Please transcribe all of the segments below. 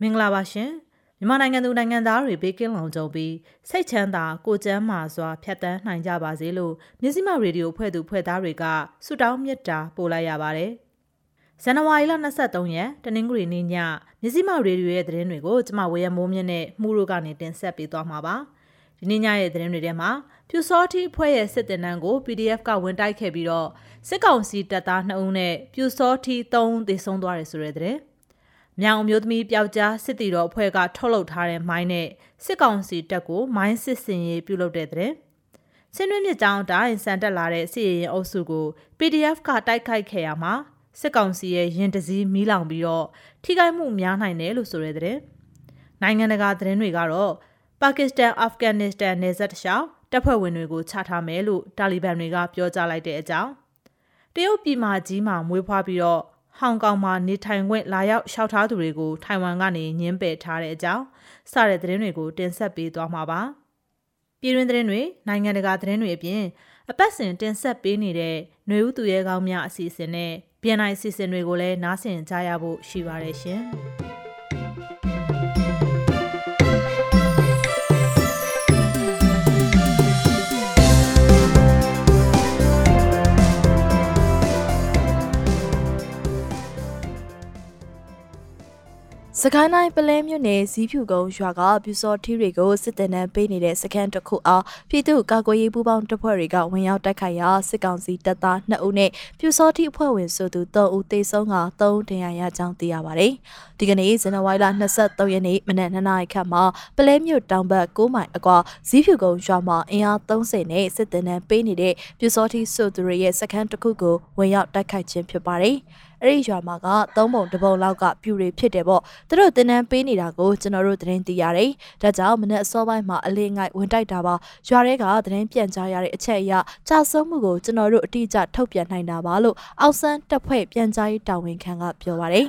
မင်္ဂလာပါရှင်မြန်မာနိုင်ငံသူနိုင်ငံသားတွေဘေးကင်းလုံခြုံပြီးစိတ်ချမ်းသာကိုကျန်းမာစွာဖြတ်တန်းနိုင်ကြပါစေလို့မြစည်းမရေဒီယိုဖွဲ့သူဖွဲ့သားတွေကဆုတောင်းမေတ္တာပို့လိုက်ရပါတယ်ဇန်နဝါရီလ23ရက်တနင်္ဂနွေနေ့ညမြစည်းမရေဒီယိုရဲ့သတင်းတွေကိုကျမဝေယမိုးမြင့်နဲ့မှုတို့ကနေတင်ဆက်ပေးသွားမှာပါဒီနေ့ညရဲ့သတင်းတွေထဲမှာပြူစောတိဖွဲ့ရဲ့စစ်တင်တန်းကို PDF ကဝင်တိုက်ခဲ့ပြီးတော့စစ်ကောင်စီတပ်သား2ဦးနဲ့ပြူစောတိ3ဦးသေဆုံးသွားတယ်ဆိုတဲ့သတင်း မြောင်အမျိုးသမီးပျောက်ကြားစစ်တီတော်အဖွဲ့ကထုတ်လုပ်ထားတဲ့မိုင်းနဲ့စစ်ကောင်စီတပ်ကိုမိုင်းစစ်စင်ရေးပြုလုပ်တဲ့တဲ့ဆင်းနှွှဲမြစ်ကြောင်းတိုင်းစံတက်လာတဲ့စစ်ရေးရင်အုပ်စုကို PDF ကတိုက်ခိုက်ခဲ့ရမှာစစ်ကောင်စီရဲ့ရင်တစည်းမီးလောင်ပြီးတော့ထိခိုက်မှုများနိုင်တယ်လို့ဆိုရတဲ့နိုင်ငံတကာသတင်းတွေကတော့ပါကစ္စတန်အာဖဂန်နစ္စတန်နယ်စပ်တလျှောက်တပ်ဖွဲ့ဝင်တွေကိုချထားမယ်လို့တာလီဘန်တွေကပြောကြားလိုက်တဲ့အကြောင်းတရုတ်ပြည်မှာကြီးမှာမွေးဖွားပြီးတော့ ဟောင်ကောင်မှာနေထိုင်ခွင့်လာရောက်လျှောက်ထားသူတွေကိုထိုင်ဝမ်ကနေညှင်းပယ်ထားတဲ့အကြောင်းစတဲ့သတင်းတွေကိုတင်ဆက်ပေးသွားမှာပါ။ပြည်တွင်းသတင်းတွေနိုင်ငံတကာသတင်းတွေအပြင်အပတ်စဉ်တင်ဆက်ပေးနေတဲ့ຫນွေဦးသူရဲကောင်းများအစီအစဉ်နဲ့ BNI အစီအစဉ်တွေကိုလည်းနားဆင်ကြရဖို့ရှိပါတယ်ရှင်။ ကိုင်းတိုင်းပလဲမြို့နယ်ဇီးဖြူကုန်းရွာကပြူစော်ထီးတွေကိုစစ်တပ်နဲ့ပေးနေတဲ့စခန်းတစ်ခုအားပြည်သူ့ကာကွယ်ရေးပူးပေါင်းတပ်ဖွဲ့တွေကဝင်ရောက်တိုက်ခိုက်ရာစစ်ကောင်စီတပ်သား2ဦးနဲ့ပြူစော်ထီးအဖွဲ့ဝင်ဆိုသူ3ဦးသေဆုံးက3ဦးဒဏ်ရာရကြောင်းသိရပါတယ်။ဒီကနေ့ဇန်နဝါရီလ23ရက်နေ့မနက်2နာရီခန့်မှာပလဲမြို့တောင်ဘက်9မိုင်အကွာဇီးဖြူကုန်းရွာမှာအင်အား30နဲ့စစ်တပ်နဲ့ပေးနေတဲ့ပြူစော်ထီးဆိုသူတွေရဲ့စခန်းတစ်ခုကိုဝင်ရောက်တိုက်ခိုက်ခြင်းဖြစ်ပါတယ်။ အဲ့ဒီရွာမှာကသုံးပုံတစ်ပုံလောက်ကပြူတွေဖြစ်တယ်ပေါ့သူတို့တင်တန်းပေးနေတာကိုကျွန်တော်တို့သတင်းသိရတယ်ဒါကြောင့်မနေ့အစောပိုင်းမှာအလေးငိုက်ဝင်တိုက်တာပါရွာတွေကသတင်းပြန်ကြားရတဲ့အချက်အရကြာဆုံးမှုကိုကျွန်တော်တို့အတိအကျထုတ်ပြန်နိုင်တာပါလို့အောက်ဆန်းတပ်ဖွဲ့ပြန်ကြားရေးတာဝန်ခံကပြောပါတယ်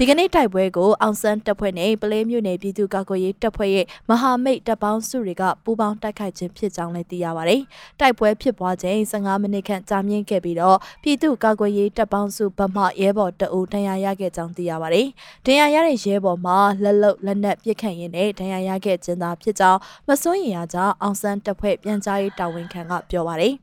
ဒီကနေ့တိုက်ပွဲကိုအောင်ဆန်းတပ်ဖွဲ့နဲ့ပလဲမြို့နယ်ပြည်သူ့ကာကွယ်ရေးတပ်ဖွဲ့ရဲ့မဟာမိတ်တပ်ပေါင်းစုတွေကပူးပေါင်းတိုက်ခိုက်ခြင်းဖြစ်ကြောင်းလည်းသိရပါတယ်။တိုက်ပွဲဖြစ်ပွားချိန်15မိနစ်ခန့်ကြာမြင့်ခဲ့ပြီးတော့ပြည်သူ့ကာကွယ်ရေးတပ်ပေါင်းစုဗမာရဲဘော်တအူဒဏ်ရာရခဲ့ကြောင်းသိရပါတယ်။ဒဏ်ရာရတဲ့ရဲဘော်မှာလက်လုတ်လက်နက်ပစ်ခတ်ရင်းနဲ့ဒဏ်ရာရခဲ့ခြင်းသာဖြစ်ကြောင်းမစိုးရင်ရကြောင်းအောင်ဆန်းတပ်ဖွဲ့ပြန်ကြားရေးတာဝန်ခံကပြောပါတယ်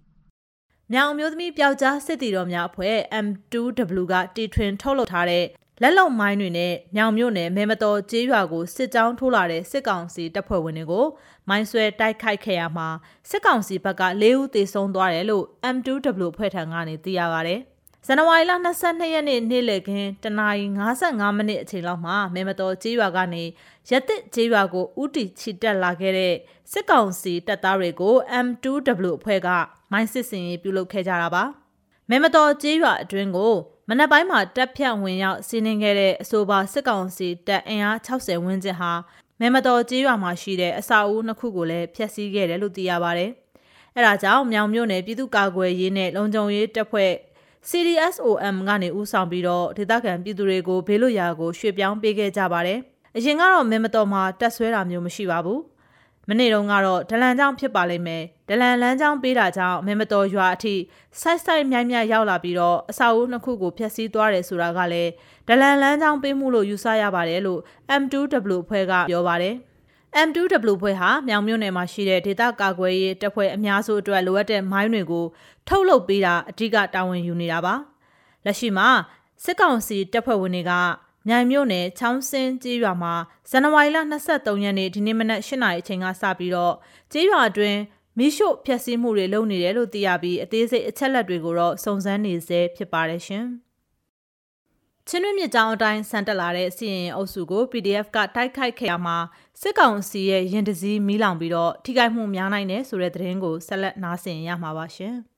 ။မြောင်မျိုးသမီးပျောက်ကြားစစ်တီတော်များအဖွဲ့ M2W ကတီထွင်ထုတ်လုပ်ထားတဲ့ လက်လုံမိုင်းတွေနဲ့ညောင်မြို့နယ်မဲမတော်ကျေးရွာကိုစစ်ကြောင်းထိုးလာတဲ့စစ်ကောင်စီတပ်ဖွဲ့ဝင်တွေကိုမိုင်းဆွဲတိုက်ခိုက်ခဲ့ရမှာစစ်ကောင်စီဘက်က၄ဦးသေဆုံးသွားတယ်လို့ M2W ဖွဲ့ထံကနေသိရပါဗျ။ဇန်နဝါရီလ22ရက်နေ့နေ့လယ်ခင်းတနာရီ55မိနစ်အချိန်လောက်မှာမဲမတော်ကျေးရွာကနေရတစ်ကျေးရွာကိုဥတီချီတက်လာခဲ့တဲ့စစ်ကောင်စီတပ်သားတွေကို M2W အဖွဲ့ကမိုင်းစစ်စင်ရေးပြုလုပ်ခဲ့ကြတာပါ။မဲမတော်ကျေးရွာအတွင်းကို မနက်ပိုင်းမှာတပ်ဖြတ်ဝင်ရောက်စီးနင်းခဲ့တဲ့အဆိုပါစစ်ကောင်စီတပ်အင်အား60ဝန်းကျင်ဟာမဲမတော်ကျေးရွာမှာရှိတဲ့အစာအုပ်နှစ်ခုကိုလည်းဖျက်ဆီးခဲ့တယ်လို့သိရပါဗျ။အဲဒါကြောင့်မြောင်မြို့နယ်ပြည်သူ့ကာကွယ်ရေးနဲ့လုံခြုံရေးတပ်ဖွဲ့ CDSOM ကနေဦးဆောင်ပြီးတော့ဒေသခံပြည်သူတွေကိုဘေးလွတ်ရာကိုရွှေ့ပြောင်းပေးခဲ့ကြပါတယ်။အရင်ကတော့မဲမတော်မှာတက်ဆွဲတာမျိုးမရှိပါဘူး။ မနေ့တုန်းကတော့ဒလန်ကြောင့်ဖြစ်ပါလိမ့်မယ်ဒလန်လန်းကြောင့်ပေးတာကြောင့်မဲမတော်ရွာအထိဆိုက်ဆိုက်မြိုင်မြိုင်ရောက်လာပြီးတော့အစာအုပ်နှစ်ခုကိုဖျက်ဆီးသွားတယ်ဆိုတာကလည်းဒလန်လန်းကြောင့်ပေးမှုလို့ယူဆရပါတယ်လို့ M2W ဖွဲ့ကပြောပါတယ် M2W ဖွဲ့ဟာမြောင်မြို့နယ်မှာရှိတဲ့ဒေသကာကွယ်ရေးတပ်ဖွဲ့အများစုအတွက်လိုအပ်တဲ့မိုင်းတွေကိုထုတ်လုပ်ပေးတာအဓိကတာဝန်ယူနေတာပါလက်ရှိမှာစစ်ကောင်စီတပ်ဖွဲ့ဝင်တွေက မြိုင်မြို့နယ်ချောင်းစင်းကျေးရွာမှာဇန်နဝါရီလ23ရက်နေ့ဒီနေ့မနက်8နာရီအချိန်ကစပြီးတော့ကျေးရွာအတွင်းမိရှို့ဖျက်ဆီးမှုတွေလုပ်နေတယ်လို့သိရပြီးအသေးစိတ်အချက်လက်တွေကိုတော့စုံစမ်းနေဆဲဖြစ်ပါတယ်ရှင်။ချင်းတွင်းမြစ်ကြောင်းအတိုင်းဆန်တက်လာတဲ့စီရင်အုပ်စုကို PDF ကတိုက်ခိုက်ခဲ့ရမှာစစ်ကောင်စီရဲ့ရင်တစည်းမီးလောင်ပြီးတော့ထိခိုက်မှုများနိုင်တယ်ဆိုတဲ့သတင်းကိုဆက်လက်နားဆင်ရမှာပါရှင်။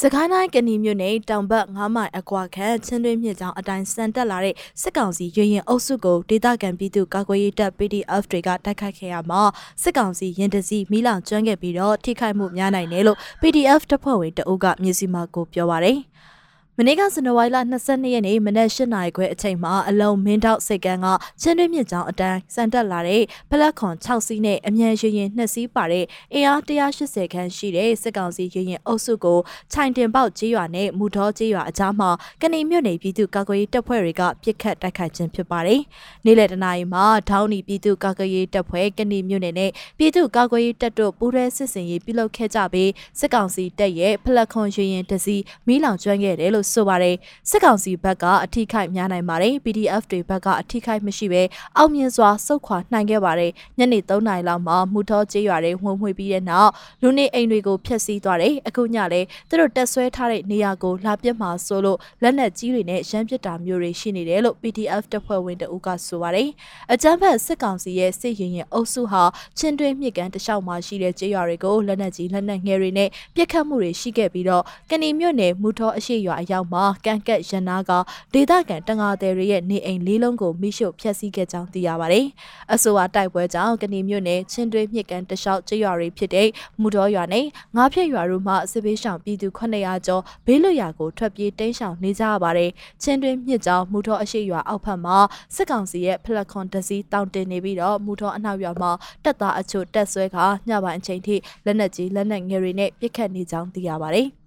စကိုင်းတိုင်းကဏီမြို့နယ်တောင်ဘက်9မိုင်အကွာခန့်ချင်းတွင်းမြစ်ကြောင်အတိုင်းစံတက်လာတဲ့စစ်ကောင်စီရွရင်အုပ်စုကိုဒေသခံပြည်သူကာကွယ်ရေးတပ် PDF တွေကတိုက်ခိုက်ခဲ့ရမှာစစ်ကောင်စီရင်တစီမိလောင်ကျွမ်းခဲ့ပြီးတော့ထိခိုက်မှုများနိုင်တယ်လို့ PDF တပ်ဖွဲ့ဝင်တအုပ်ကမြစီမာကိုပြောပါတယ်။ မနေ့ကဇန်နဝါရီလ22ရက်နေ့မနက်၈နာရီခွဲအချိန်မှာအလုံးမင်းတောက်စိတ်ကန်းကချင်းတွင်းမြစ်ကြောင်အတန်းစံတက်လာတဲ့ဖလက်ခွန်6စီးနဲ့အမြန်ရင်ရင်2စီးပါတဲ့အင်အား180ခန်းရှိတဲ့စစ်ကောင်စီရင်ရင်အုပ်စုကိုခြိုင်တင်ပေါက်ကြေးရွာနဲ့မူတော်ကြေးရွာအကြားမှာကနေမြို့နယ်ပြည်သူကာကွယ်ရေးတပ်ဖွဲ့တွေကပြစ်ခတ်တိုက်ခိုက်ခြင်းဖြစ်ပါတယ်။နေ့လယ်တနာရီမှာဒေါင်းနီပြည်သူကာကွယ်ရေးတပ်ဖွဲ့ကနေမြို့နယ်နဲ့ပြည်သူကာကွယ်ရေးတပ်တို့ပူးရဲစစ်စင်ရေးပြုလုပ်ခဲ့ကြပြီးစစ်ကောင်စီတပ်ရဲ့ဖလက်ခွန်ရင်ရင်တစီမီးလောင်ကျွမ်းခဲ့တယ်လို့လို့ဆိုပါတယ်စစ်ကောင်စီဘက်ကအထိခိုက်များနိုင်ပါတယ် PDF တွေဘက်ကအထိခိုက်မရှိဘဲအောင်မြင်စွာစုခွာနိုင်ခဲ့ပါတယ်ညနေ3နာရီလောက်မှာမူထောကျေးရွာတွေဝင်မှွေပြီးတဲ့နောက်လူနေအိမ်တွေကိုဖျက်ဆီးသွားတယ်အခုညလည်းသူတို့တက်ဆွဲထားတဲ့နေရာကိုလာပြစ်မှာဆိုလို့လက်နက်ကြီးတွေနဲ့ရမ်းပစ်တာမျိုးတွေရှိနေတယ်လို့ PDF တပ်ဖွဲ့ဝင်တအုပ်ကဆိုပါတယ်အကြမ်းဖက်စစ်ကောင်စီရဲ့စစ်ရင်ရင်အုပ်စုဟာချင်းတွင်းမြစ်ကန်တလျှောက်မှာရှိတဲ့ကျေးရွာတွေကိုလက်နက်ကြီးလက်နက်ငယ်တွေနဲ့ပစ်ခတ်မှုတွေရှိခဲ့ပြီးတော့ကဏီမြို့နယ်မူထောအရှိရွာအရောက်မှာကန်ကက်ရနာကဒေသခံတငါသည်တွေရဲ့နေအိမ်လေးလုံးကိုမိရှို့ဖျက်ဆီးခဲ့ကြောင်းသိရပါတယ်။အဆိုပါတိုက်ပွဲကြောင့်ကဏီမြို့နယ်ချင်းတွင်းမြစ်ကန်တလျှောက်ကျေးရွာတွေဖြစ်တဲ့မူတော်ရွာနဲ့ငါးဖြက်ရွာတို့မှစစ်ပေးဆောင်ပြည်သူ900ကျော်ဘေးလွတ်ရာကိုထွက်ပြေးတိမ်းရှောင်နေကြရပါတယ်။ချင်းတွင်းမြစ်ကြောင့်မူတော်အရှိရွာအောက်ဖက်မှာစစ်ကောင်စီရဲ့ဖလက်ခွန်တစီတောင်တင်နေပြီးတော့မူတော်အနောက်ရွာမှာတပ်သားအချို့တက်ဆွဲခါညပိုင်းအချိန်ထိလက်နက်ကြီးလက်နက်ငယ်တွေနဲ့ပစ်ခတ်နေကြောင်းသိရပါတယ်။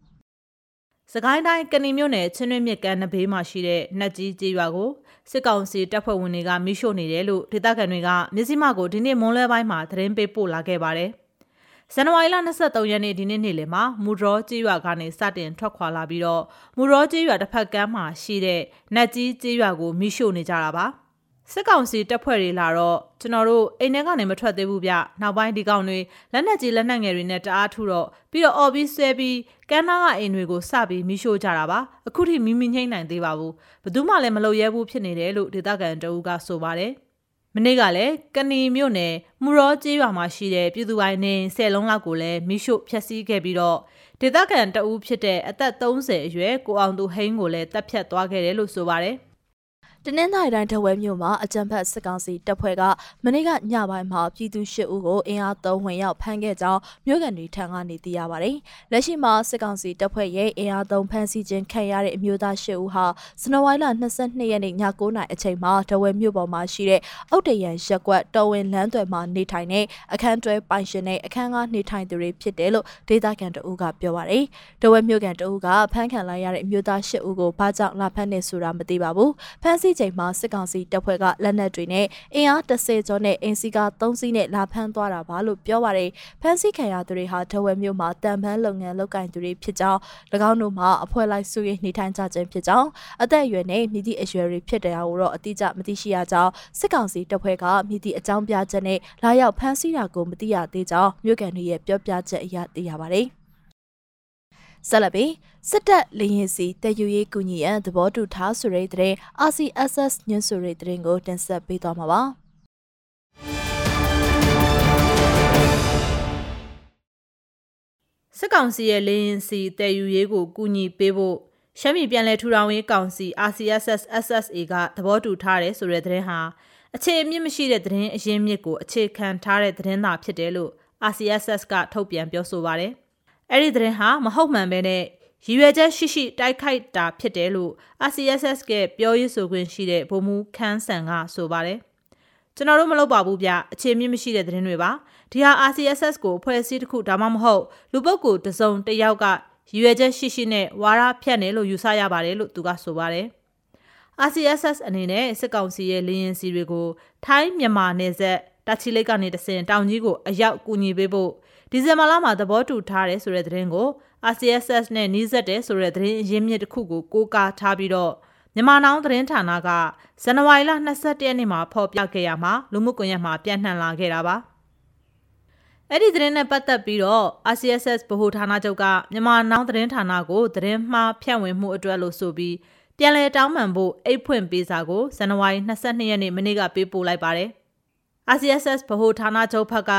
စကိုင်းတိုင်းကဏီမြို့နယ်ချင်းတွင်းမြစ်ကမ်းနဘေးမှာရှိတဲ့နှက်ကြီးကျေးရွာကိုစစ်ကောင်စီတပ်ဖွဲ့ဝင်တွေကမိရှို့နေတယ်လို့ဒေသခံတွေကမြစည်းမကိုဒီနေ့မွန်းလွဲပိုင်းမှာသတင်းပေးပို့လာခဲ့ပါတယ်။ဇန်နဝါရီလ23ရက်နေ့ဒီနေ့နေ့လယ်မှာမူရောကျေးရွာကနေစတင်ထွက်ခွာလာပြီးတော့မူရောကျေးရွာတစ်ဖက်ကမ်းမှာရှိတဲ့နှက်ကြီးကျေးရွာကိုမိရှို့နေကြတာပါ။ စစ်ကောင်စီတပ်ဖွဲ့တွေလာတော့ကျွန်တော်တို့အိမ်ထဲကနေမထွက်သေးဘူးဗျနောက်ပိုင်းဒီကောင်တွေလက်နက်ကြီးလက်နက်ငယ်တွေနဲ့တအားထုတော့ပြီးတော့အော်ပြီးဆွဲပြီးကမ်းနားကအိမ်တွေကိုစပြီးမိရှို့ကြတာပါအခုထိမိမိငိမ့်နိုင်သေးပါဘူးဘယ်သူမှလည်းမလုပ်ရဲဘူးဖြစ်နေတယ်လို့ဒေသခံတအူးကဆိုပါတယ်မနေ့ကလည်းကဏီမြို့နယ်မူရောကျေးရွာမှာရှိတဲ့ပြည်သူပိုင်းနေဆယ်လုံးလောက်ကိုလည်းမိရှို့ဖျက်ဆီးခဲ့ပြီးတော့ဒေသခံတအူးဖြစ်တဲ့အသက်30အရွယ်ကိုအောင်သူဟိန်းကိုလည်းတပ်ဖြတ်သွားခဲ့တယ်လို့ဆိုပါတယ် တနင်္သာရီတိုင်းထဝဲမြို့မှာအကြံဖက်စစ်ကောင်စီတပ်ဖွဲ့ကမနေ့ကညပိုင်းမှာပြည်သူ၈ဦးကိုအင်အားသုံးဝင်ရောက်ဖမ်းခဲ့ကြောင်းမြို့ကန်တွေထံကနေသိရပါတယ်။လက်ရှိမှာစစ်ကောင်စီတပ်ဖွဲ့ရဲ့အင်အားသုံးဖမ်းဆီးခြင်းခံရတဲ့အမျိုးသား၈ဦးဟာဇန်နဝါရီလ22ရက်နေ့ည9:00နာရီအချိန်မှာထဝဲမြို့ပေါ်မှာရှိတဲ့အောက်တရန်ရက်ကွက်တော်ဝင်လမ်းသွယ်မှာနေထိုင်တဲ့အခန်းတွဲပိုင်ရှင်နဲ့အခန်းကားနေထိုင်သူတွေဖြစ်တယ်လို့ဒေသခံတအုပ်ကပြောပါတယ်။ထဝဲမြို့ကန်တအုပ်ကဖမ်းခံလိုက်ရတဲ့အမျိုးသား၈ဦးကိုဘာကြောင့်လာဖမ်းနေဆိုတာမသိပါဘူး။ဖမ်းဆီးချိန်မှာစစ်ကောင်စီတပ်ဖွဲ့ကလက်နက်တွေနဲ့အင်အား30ကျော်နဲ့အင်စီကာ3စီးနဲ့လာဖမ်းသွားတာပါလို့ပြောပါတယ်။ဖမ်းဆီးခံရသူတွေဟာထဝယ်မြို့မှာတံပန်းလုပ်ငန်းလုပ်ကိုင်သူတွေဖြစ်ကြောင်း၎င်းတို့မှာအဖွဲ့လိုက်စုရေးနေထိုင်ကြခြင်းဖြစ်ကြောင်းအသက်အရွယ်နဲ့မြစ်သည့်အရွယ်တွေဖြစ်တယ်ကိုတော့အတိအကျမသိရှိရကြောင်းစစ်ကောင်စီတပ်ဖွဲ့ကမြစ်သည့်အကြောင်းပြချက်နဲ့လာရောက်ဖမ်းဆီးတာကိုမသိရသေးကြောင်းမြို့ကန်တွေရဲ့ပြောပြချက်အရသိရပါတယ်။ဆက်လက်ပြီး စစ်တပ်လရင်စီတည်ယူရေးကူညီရန်သဘောတူထားဆိုတဲ့တဲ့ RCSS ညွှန်ဆိုတဲ့တဲ့ကိုတင်ဆက်ပေးသွားမှာပါစစ်ကောင်စီရဲ့လင်းစီတည်ယူရေးကိုကူညီပေးဖို့ရှမ်းပြည်ပြည်လဲထူထောင်ရေးကောင်စီ RCSS SSA ကသဘောတူထားတယ်ဆိုတဲ့သတင်းဟာအခြေအမြင့်မရှိတဲ့သတင်းအရင်းမြစ်ကိုအခြေခံထားတဲ့သတင်းသာဖြစ်တယ်လို့ RCSS ကထုတ်ပြန်ပြောဆိုပါတယ်။အဲ့ဒီသတင်းဟာမဟုတ်မှန်ပဲနဲ့ ရည်ရွယ်ချက်ရှိရှိတိုက်ခိုက်တာဖြစ်တယ်လို့ RCSS ကပြောရေးဆိုခွင့်ရှိတဲ့ဗိုလ်မှူးခန်းဆန်ကဆိုပါတယ်ကျွန်တော်တို့မလုပ်ပါဘူးဗျအခြေမြင့်မရှိတဲ့သတင်းတွေပါဒီဟာ RCSS ကိုဖွဲ့စည်းတစ်ခုဒါမှမဟုတ်လူပုဂ္ဂိုလ်တစုံတစ်ယောက်ကရည်ရွယ်ချက်ရှိရှိနဲ့ဝါရဖြတ်နေလို့ယူဆရပါတယ်လို့သူကဆိုပါတယ် RCSS အနေနဲ့စစ်ကောင်စီရဲ့လေရင်စီတွေကိုထိုင်းမြန်မာနယ်စပ်တာချီလိတ်ကနေတဆင်တောင်ကြီးကိုအရောက်ကူညီပေးဖို့ ဒီဇင်ဘာလမှာသဘောတူထားတယ်ဆိုတဲ့သတင်းကို RCSS နဲ့နှီးစပ်တယ်ဆိုတဲ့သတင်းရင်းမြစ်တစ်ခုကိုကိုးကားထားပြီးတော့မြန်မာနောင်သတင်းဌာနကဇန်နဝါရီလ22ရက်နေ့မှာဖော်ပြခဲ့ရမှာလူမှုကွန်ရက်မှာပြန့်နှံ့လာခဲ့တာပါအဲ့ဒီသတင်းနဲ့ပတ်သက်ပြီးတော့ RCSS ဗဟိုဌာနချုပ်ကမြန်မာနောင်သတင်းဌာနကိုသတင်းမှားဖြန့်ဝေမှုအတွက်လို့ဆိုပြီးပြန်လည်တောင်းပန်ဖို့အိတ်ဖွင့်ပေးစာကိုဇန်နဝါရီ22ရက်နေ့မနေ့ကပေးပို့လိုက်ပါတယ်။ RCSS ဗဟိုဌာနချုပ်ဘက်က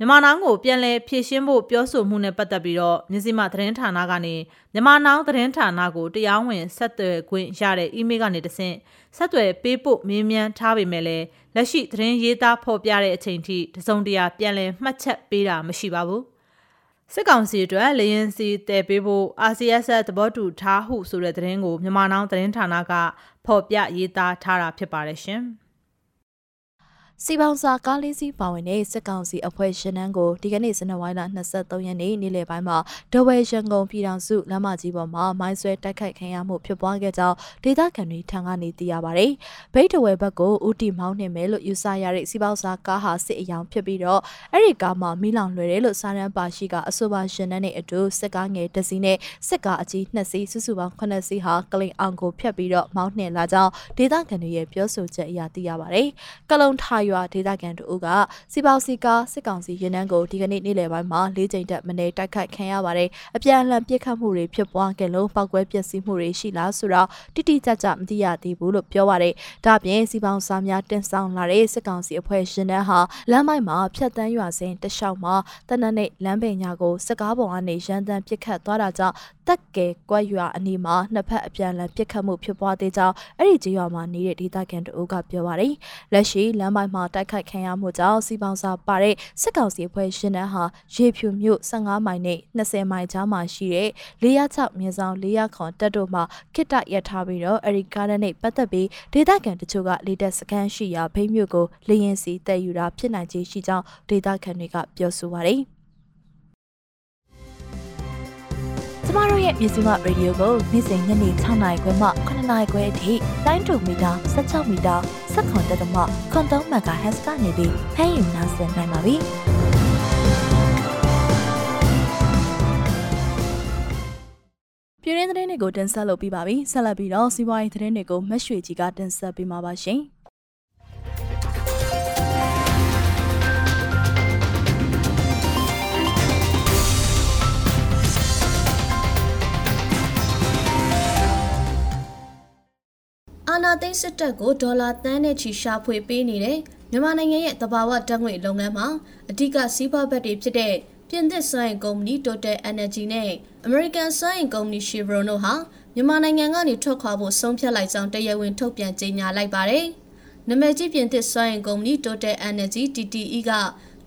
မြန်မာနောင်ကိုပြန်လည်ဖြည့်ရှင်းဖို့ပြောဆိုမှုနဲ့ပတ်သက်ပြီးတော့မြစည်းမသတင်းဌာနကနေမြန်မာနောင်သတင်းဌာနကိုတရားဝင်ဆက်သွယ်ခွင့်ရတဲ့အီးမေးလ်ကနေတဆင့်ဆက်သွယ်ပေးဖို့မေးမြန်းထားပေမဲ့လည်းလက်ရှိသတင်းရေးသားဖော်ပြတဲ့အချိန်ထိတစုံတရာပြန်လည်မှတ်ချက်ပေးတာမရှိပါဘူးစစ်ကောင်စီအတွက်လေရင်စီတည်ပေးဖို့ RCS သဘောတူထားဟုဆိုတဲ့သတင်းကိုမြန်မာနောင်သတင်းဌာနကဖော်ပြရေးသားထားတာဖြစ်ပါတယ်ရှင်။ စီပေါင်းစာကားလေးစီးပါဝင်တဲ့စစ်ကောင်စီအဖွဲ့ရှင်နှန်းကိုဒီကနေ့ဇန်နဝါရီလ23ရက်နေ့နေ့လယ်ပိုင်းမှာဒဝဲရန်ကုန်ပြည်တော်စုလမ်းမကြီးပေါ်မှာမိုင်းဆွဲတိုက်ခိုက်ခံရမှုဖြစ်ပွားခဲ့ကြောင်းဒေသခံတွေထံကနေသိရပါတယ်။ဗိတ်ဒဝဲဘက်ကိုဦးတီမောင်းနေမယ်လို့ယူဆရတဲ့စီပေါင်းစာကားဟာစစ်အယောင်ဖြစ်ပြီးတော့အဲ့ဒီကားမှာမီးလောင်လွယ်တယ်လို့စာရန်ပါရှိကအဆိုပါရှင်နှန်းနဲ့အတူစစ်ကားငယ်တစ်စီးနဲ့စစ်ကားအကြီးနှစ်စီးစုစုပေါင်း9စီးဟာကလိန်အောင်ကိုဖျက်ပြီးတော့မောင်းနှင်လာကြောင်းဒေသခံတွေရဲ့ပြောဆိုချက်အရသိရပါတယ်။ကလုံထာရွာဒေသခံတို့ကစီပေါစီကားစစ်ကောင်စီရင်နှန်းကိုဒီကနေ့နေ့လယ်ပိုင်းမှာ၄ချိန်တက်မနေတိုက်ခိုက်ခံရပါတယ်အပြန်အလှန်ပစ်ခတ်မှုတွေဖြစ်ပွားခဲ့လို့ပောက်ကွဲပျက်စီးမှုတွေရှိလားဆိုတော့တိတိကျကျမသိရသေးဘူးလို့ပြောပါတယ်ဒါ့ပြင်စီပေါင်းစားများတင်ဆောင်လာတဲ့စစ်ကောင်စီအဖွဲ့ရှင်နှန်းဟာလမ်းမိုက်မှာဖြတ်တန်းရွာစဉ်တလျှောက်မှာတနက်နေ့လမ်းပင်ညာကိုစစ်ကားပေါ်ကနေရန်တမ်းပစ်ခတ်သွားတာကြောင့် တက်ကဲကွက်ရွာအနီးမှာနှစ်ဖက်အပြန်အလှန်ပစ်ခတ်မှုဖြစ်ပွားသေးကြောင်းအဲ့ဒီကြေးရွာမှာနေတဲ့ဒေသခံတို့ကပြောပါတယ်လက်ရှိလမ်းမိုက်မှာတိုက်ခိုက်ခံရမှုကြောင့်စီပေါင်းစာပါတဲ့စစ်ကောင်စီအဖွဲ့ရှင်နှန်းဟာရေဖြူမြို့15မိုင်နဲ့20မိုင်ကြားမှာရှိတဲ့406မြင်းဆောင်400ခွန်တက်တို့မှာခိတရထားပြီးတော့အရီကားနဲ့ပတ်သက်ပြီးဒေသခံတချို့ကလေတက်စခန်းရှိရာဖိမြို့ကိုလေရင်စီတက်ယူတာဖြစ်နိုင်ခြေရှိကြောင်းဒေသခံတွေကပြောဆိုပါတယ် ကျမတို့ရဲ့မြစီမရေဒီယိုကိုနေ့စဉ်ညနေ6နာရီခွဲမှ9နာရီခွဲအထိတိုင်းတူမီတာ16မီတာ17တက်သမခွန်3 MHz ကနေပြီးဖမ်းယူနိုင်စင်နိုင်ပါပြီ။ပြည်ရင်းသတင်းတွေကိုတင်ဆက်လုပ်ပြီးပါပြီ။ဆက်လက်ပြီးတော့စီးပွားရေးသတင်းတွေကိုမက်ရွှေကြီးကတင်ဆက်ပေးမှာပါရှင်။ အာနာသိန်းစစ်တပ်ကိုဒေါ်လာတန်းနဲ့ချီရှာဖွေပေးနေတဲ့မြန်မာနိုင်ငံရဲ့တဘာဝဓာတ်ငွေလုပ်ငန်းမှာအဓိကစီးပွားဘက်တွေဖြစ်တဲ့ပြင်သစ်စွမ်းအင်ကုမ္ပဏီ Total Energy နဲ့ American စွမ်းအင်ကုမ္ပဏီ Chevron တို့ဟာမြန်မာနိုင်ငံကနေထွက်ခွာဖို့ဆုံးဖြတ်လိုက်ကြောင်းတရားဝင်ထုတ်ပြန်ကြေညာလိုက်ပါတယ်။နမည်ကြီးပြင်သစ်စွမ်းအင်ကုမ္ပဏီ Total Energy TTE က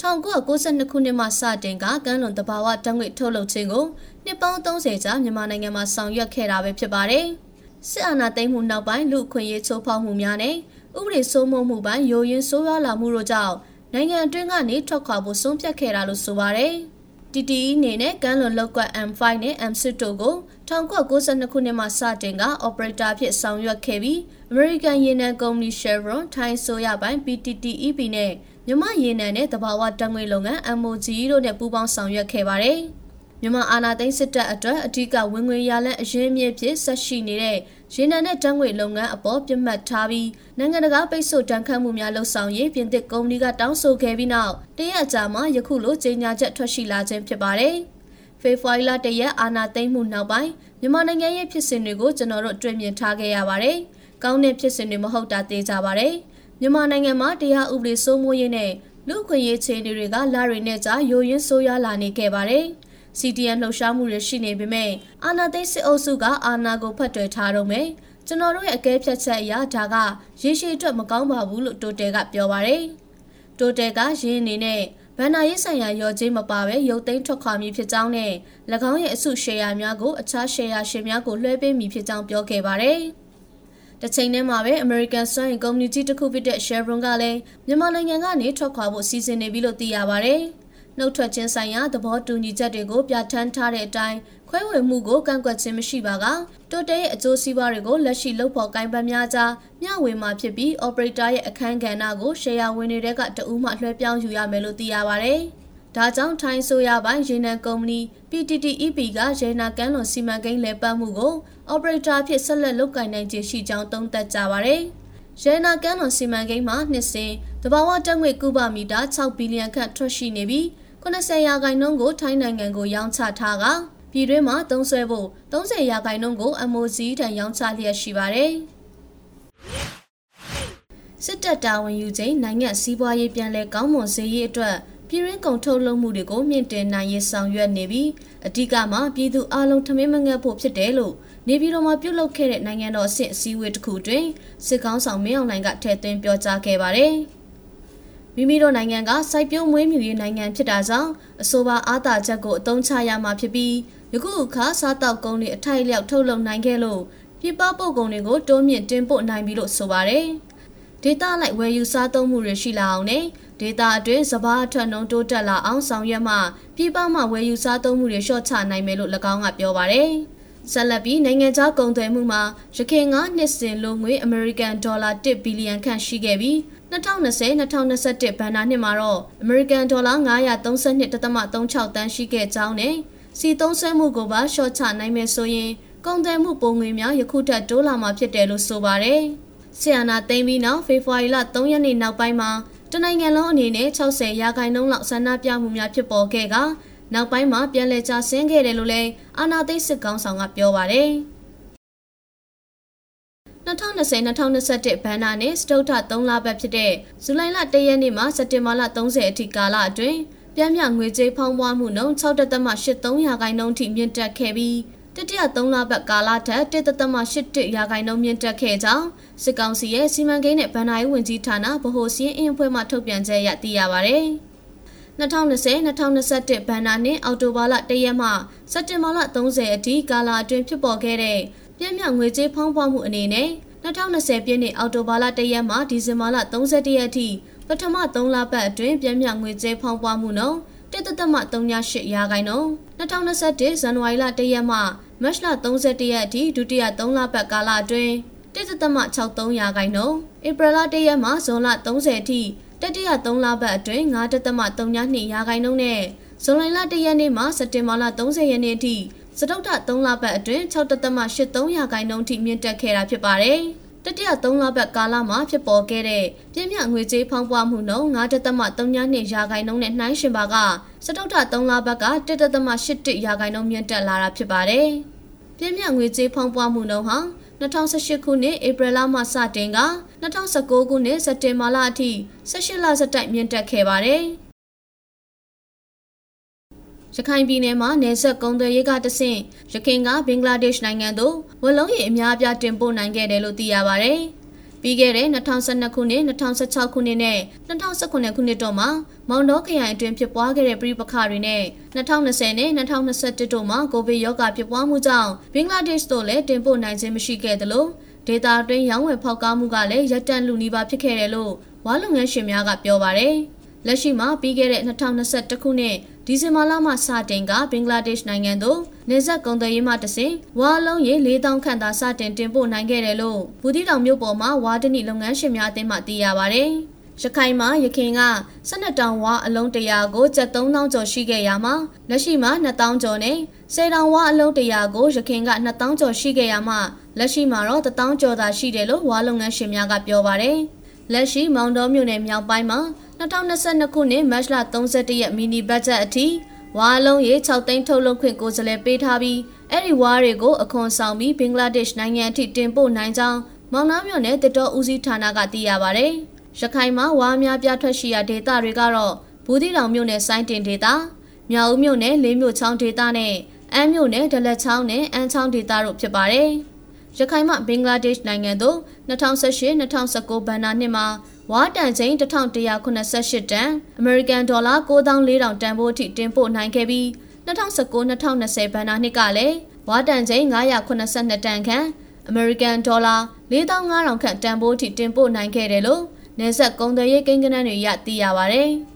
1992ခုနှစ်မှစတင်ကကမ်းလွန်တဘာဝဓာတ်ငွေထုတ်လုပ်ခြင်းကိုနှစ်ပေါင်း30ကြာမြန်မာနိုင်ငံမှာဆောင်ရွက်ခဲ့တာပဲဖြစ်ပါတယ်။ စစ်အာဏာသိမ်းမှုနောက်ပိုင်းလူခွင့်ရေးချိုးဖောက်မှုများနဲ့ဥပဒေစိုးမိုးမှုပိုင်းယိုယွင်းဆိုးရွားလာမှုတို့ကြောင့်နိုင်ငံအတွင်းကနေထွက်ခွာဖို့ဆုံးဖြတ်ခဲ့တာလို့ဆိုပါတယ်။ TTE အနေနဲ့ကမ်းလွန်လောက်ကွက် M5 နဲ့ M6 တို့ကို1992ခုနှစ်မှာစတင်က operator ဖြစ်ဆောင်ရွက်ခဲ့ပြီး American ရေနံကုမ္ပဏီ Chevron ထိုင်းဆိုရပိုင်း PTTEP နဲ့မြမရေနံနဲ့တဘာဝတံငွေလုပ်ငန်း MOGE တို့နဲ့ပူးပေါင်းဆောင်ရွက်ခဲ့ပါတယ်။ မြန်မာအာဏာသိမ်းစစ်တပ်အတွက်အထူးကဝင်ငွေရလန့်အရင်းမြစ်ဖြစ်ဆက်ရှိနေတဲ့ရေနံနဲ့တံငွေလုပ်ငန်းအပေါ်ပြတ်မှတ်ထားပြီးနိုင်ငံတကာပိတ်ဆို့တန်ခတ်မှုများလှုပ်ဆောင်ရေးပြင်သစ်ကုမ္ပဏီကတောင်းဆိုခဲ့ပြီးနောက်တရက်ကြာမှယခုလိုကြေညာချက်ထွက်ရှိလာခြင်းဖြစ်ပါတယ်။ဖေဖော်ဝါရီလတရက်အာဏာသိမ်းမှုနောက်ပိုင်းမြန်မာနိုင်ငံရဲ့ဖြစ်စဉ်တွေကိုကျွန်တော်တို့တွေ့မြင်ထားခဲ့ရပါတယ်။ကောင်းတဲ့ဖြစ်စဉ်တွေမဟုတ်တာသိကြပါတယ်။မြန်မာနိုင်ငံမှာတရားဥပဒေစိုးမိုးရေးနဲ့လူ့အခွင့်အရေးခြေအနေတွေကလာရီနဲ့ကြာယိုယွင်းဆိုးရွားလာနေခဲ့ပါတယ်။ CDN လှုပ်ရှားမှုတွေရှိနေပေမဲ့အာနာသိစစ်အုပ်စုကအာနာကိုဖတ်တွယ်ထားတော့မယ်ကျွန်တော်တို့ရဲ့အကဲဖြတ်ချက်အရဒါကရေရှည်အတွက်မကောင်းပါဘူးလို့တိုတယ်ကပြောပါတယ်တိုတယ်ကရင်းအနေနဲ့ဗန်နာရေးဆိုင်ရာရော်ကြေးမပါဘဲရုပ်သိမ်းထွက်ခွာမည်ဖြစ်ကြောင်းနဲ့၎င်းရဲ့အစုရှယ်ယာများကိုအခြားရှယ်ယာရှင်များကိုလွှဲပေးမည်ဖြစ်ကြောင်းပြောခဲ့ပါတယ်။တစ်ချိန်တည်းမှာပဲ American Sun ကုမ္ပဏီကြီးတစ်ခုဖြစ်တဲ့ Chevron ကလည်းမြန်မာနိုင်ငံကနေထွက်ခွာဖို့စီစဉ်နေပြီလို့သိရပါတယ်။ နှုတ်ထွက်ခြင်းဆိုင်ရာသဘောတူညီချက်တွေကိုပြဋ္ဌာန်းထားတဲ့အတိုင်းခွဲဝေမှုကိုကန့်ကွက်ခြင်းမရှိပါကတိုတဲရဲ့အကျိုးစီးပွားတွေကိုလက်ရှိလုပ်ဖော်ကိုင်ပတ်များကြားမျှဝေမှာဖြစ်ပြီး operator ရဲ့အခန်းကဏ္ဍကို share ဝင်တွေကတအူးမှလွှဲပြောင်းယူရမယ်လို့သိရပါဗျ။ဒါကြောင့်ထိုင်းဆိုရပိုင်းရေနံကုမ္ပဏီ PTTEP ကရေနာကမ်းလွန်စီမံကိန်းလည်ပတ်မှုကို operator ဖြစ်ဆက်လက်လုပ်ကိုင်နိုင်ခြင်းရှိကြောင်းသုံးသပ်ကြပါဗျ။ရေနာကမ်းလွန်စီမံကိန်းမှာနှစ်စဉ်တဘာဝတက်ငွေကုဗမီတာ6ဘီလီယံခန့်ထွက်ရှိနေပြီး 80ရာခိုင်နှုန်းကိုထိုင်းနိုင်ငံကိုရောင်းချထားကပြည်တွင်းမှာသုံးစွဲဖို့30ရာခိုင်နှုန်းကို MOC ထံရောင်းချလျက်ရှိပါတယ်။စစ်တပ်တာဝန်ယူချိန်နိုင်ငံစီးပွားရေးပြန်လည်ကောင်းမွန်စေရေးအတွက်ပြည်ရင်းကုန်ထုတ်လုပ်မှုတွေကိုမြင့်တင်နိုင်ရေးဆောင်ရွက်နေပြီးအဓိကမှာပြည်သူအလုံးထမင်းမငတ်ဖို့ဖြစ်တယ်လို့နေပြည်တော်မှာပြုလုပ်ခဲ့တဲ့နိုင်ငံတော်အဆင့်အစည်းအဝေးတစ်ခုတွင်စစ်ကောင်းဆောင်မင်းအောင်လှိုင်ကထည့်သွင်းပြောကြားခဲ့ပါတယ်။ မိမိတို့နိုင်ငံကစိုက်ပျိုးမွေးမြူရေးနိုင်ငံဖြစ်တာကြောင့်အဆိုပါအားသာချက်ကိုအသုံးချရမှာဖြစ်ပြီးယခုအခါစားတောက်ကုန်းတွေအထိုက်လျောက်ထုတ်လုပ်နိုင်ခဲ့လို့ပြပပို့ကုန်တွေကိုတိုးမြင့်တင်ပို့နိုင်ပြီလို့ဆိုပါတယ်။ဒေတာလိုက်ဝယ်ယူစားသုံးမှုတွေရှိလာအောင်နဲ့ဒေတာအတွင်းစဘာအထွက်နှုန်းတိုးတက်လာအောင်ဆောင်ရွက်မှပြပမှဝယ်ယူစားသုံးမှုတွေလျှော့ချနိုင်မယ်လို့၎င်းကပြောပါတယ်။ဆက်လက်ပြီးနိုင်ငံခြားကုန်သွယ်မှုမှာရခိုင်ကနှစ်စဉ်လိုငွေအမေရိကန်ဒေါ်လာ1ဘီလီယံခန့်ရှိခဲ့ပြီး 2020-2021ဘဏ္ဍာနှစ်မှာတော့အမေရိကန်ဒေါ်လာ932.36တန်းရှိခဲ့ကြောင်းနဲ့စီသုံးဆွဲမှုကိုပါရှော့ချနိုင်မယ်ဆိုရင်ကုန်သွယ်မှုပုံငွေများယခုထက်တိုးလာမှာဖြစ်တယ်လို့ဆိုပါတယ်။ဆီယနာသိမ်းပြီးနောက်ဖေဖော်ဝါရီလ3ရက်နေ့နောက်ပိုင်းမှာတနိုင်ငံလုံးအနေနဲ့60ရာခိုင်နှုန်းလောက်ဆန္ဒပြမှုများဖြစ်ပေါ်ခဲ့ကနောက်ပိုင်းမှာပြန်လည်ကျဆင်းခဲ့တယ်လို့လည်းအာနာသိစစ်ကောင်းဆောင်ကပြောပါတယ်။ 2020-2021ဘဏ္ဍာနဲ့စတုထ3လပတ်ဖြစ်တဲ့ဇူလိုင်လ1ရက်နေ့မှစက်တင်ဘာလ30အထိကာလအတွင်းပြန်မြငွေကြေးဖောင်းပွားမှုနှုန်း6.83ရာခိုင်နှုန်းထိမြင့်တက်ခဲ့ပြီးတတိယ3လပတ်ကာလထက်1.81ရာခိုင်နှုန်းမြင့်တက်ခဲ့ကြောင်းစစ်ကောင်စီရဲ့စီမံကိန်းနဲ့ဗဏ္ဍာရေးဝန်ကြီးဌာနဗဟိုစီးအင်းအဖွဲ့မှထုတ်ပြန်ချက်အရသိရပါဗျ။2020-2021ဘဏ္ဍာနှစ်အောက်တိုဘာလ1ရက်မှစက်တင်ဘာလ30အထိကာလအတွင်းဖြစ်ပေါ်ခဲ့တဲ့ ပြည့်မြငွေကြေးဖောင်းပွားမှုအနေနဲ့2020ပြည့်နှစ်အောက်တိုဘာလ1ရက်မှဒီဇင်ဘာလ31ရက်အထိပထမ3လပတ်အတွင်းပြည့်မြငွေကြေးဖောင်းပွားမှုနှုန်း1.38ရာခိုင်နှုန်း2021ဇန်နဝါရီလ1ရက်မှမတ်လ31ရက်အထိဒုတိယ3လပတ်ကာလအတွင်း1.63ရာခိုင်နှုန်းဧပြီလ1ရက်မှဇွန်လ30အထိတတိယ3လပတ်အတွင်း9.32ရာခိုင်နှုန်းနဲ့ဇွန်လ1ရက်နေ့မှစက်တင်ဘာလ30ရက်နေ့အထိ စတုတ္ထ3လပတ်အတွင်း6.83ရာခိုင်နှုန်းထိမြင့်တက်ခဲ့တာဖြစ်ပါတယ်။တတိယ3လပတ်ကာလမှာဖြစ်ပေါ်ခဲ့တဲ့ပြင်းပြငွေကြေးဖောင်းပွားမှုနှုန်း9.32ရာခိုင်နှုန်းနဲ့နှိုင်းယှဉ်ပါကစတုတ္ထ3လပတ်က1.81ရာခိုင်နှုန်းမြင့်တက်လာတာဖြစ်ပါတယ်။ပြင်းပြငွေကြေးဖောင်းပွားမှုနှုန်းဟာ2018ခုနှစ်ဧပြီလမှစတင်က2019ခုနှစ်စက်တင်ဘာလအထိ18လစတိုက်မြင့်တက်ခဲ့ပါတယ်။ ရခိုင်ပြည်နယ်မှာနယ်စပ်ကုန်းသွယ်ရေးကတဆင့်ရခိုင်ကဘင်္ဂလားဒေ့ရှ်နိုင်ငံသို့ဝလုံးရီအများအပြားတင်ပို့နိုင်ခဲ့တယ်လို့သိရပါဗျ။ပြီးခဲ့တဲ့2012ခုနှစ်2016ခုနှစ်နဲ့2019ခုနှစ်တို့မှာမောင်တော်ခရိုင်အတွင်းဖြစ်ပွားခဲ့တဲ့ပြည်ပခါတွေနဲ့2020နဲ့2021တို့မှာကိုဗစ်ရောဂါဖြစ်ပွားမှုကြောင့်ဘင်္ဂလားဒေ့ရှ်တို့လည်းတင်ပို့နိုင်ခြင်းမရှိခဲ့သလိုဒေတာအတွင်းရောင်းဝယ်ဖောက်ကားမှုကလည်းရပ်တန့်လူနီးပါးဖြစ်ခဲ့တယ်လို့ဝါလုံငန်းရှင်များကပြောပါရယ် လက်ရှိမှာပြီးခဲ့တဲ့2021ခုနှစ်ဒီဇင်ဘာလမှစတင်ကဘင်္ဂလားဒေ့ရှ်နိုင်ငံသို့နေဆက်ကုန်သွယ်ရေးမှတဆင်ဝါလုံးရေ4000ခန့်သာစတင်တင်ပို့နိုင်ခဲ့တယ်လို့ဘူးတီတောင်မြို့ပေါ်မှာဝါဒနိလုပ်ငန်းရှင်များအသင်းမှသိရပါဗျ။ရခိုင်မှာရခင်က12တောင်ဝါအလုံး100ကိုကျပ်3000ကျော်ရှိခဲ့ရမှာလက်ရှိမှာ2000ကျော်နဲ့10တောင်ဝါအလုံး100ကိုရခင်က2000ကျော်ရှိခဲ့ရမှာလက်ရှိမှာတော့1000ကျော်သာရှိတယ်လို့ဝါလုပ်ငန်းရှင်များကပြောပါတယ်။လက်ရှိမောင်တော်မြို့နယ်မြောက်ပိုင်းမှာ 2022ခုနှစ်မတ်လ31ရက်မီနီဘတ်ဂျက်အထိဝါလုံးရေ6သိန်းထုတ်လုပ်ခွင့်ကိုယ်စားလှယ်ပေးထားပြီးအဲ့ဒီဝါတွေကိုအခွန်ဆောင်ပြီးဘင်္ဂလားဒေ့ရှ်နိုင်ငံအထိတင်ပို့နိုင်ကြောင်းမောင်နှမြို့နယ်တတော်ဦးစီးဌာနကသိရပါဗျ။ရခိုင်မှာဝါများပြထွက်ရှိရာဒေသတွေကတော့ဘူးသီးတောင်မြို့နယ်စိုင်းတင်ဒေသမြောက်ဦးမြို့နယ်လေးမြို့ချောင်းဒေသနဲ့အမ်းမြို့နယ်ဒလက်ချောင်းနဲ့အမ်းချောင်းဒေသတို့ဖြစ်ပါတယ်။ ရခိုင်မှဘင်္ဂလားဒေ့ရှ်နိုင်ငံသို့2018-2019ဘဏ္ဍာနှစ်မှာဝါတန်ချိန်1188တန်အမေရိကန်ဒေါ်လာ9400တန်ဖိုးအထိတင်ပို့နိုင်ခဲ့ပြီး2019-2020ဘဏ္ဍာနှစ်ကလည်းဝါတန်ချိန်982တန်ခန့်အမေရိကန်ဒေါ်လာ4500ခန့်တန်ဖိုးအထိတင်ပို့နိုင်ခဲ့တယ်လို့နေဆက်ကုန်သွယ်ရေးကိန်းဂဏန်းတွေရသိရပါဗျ။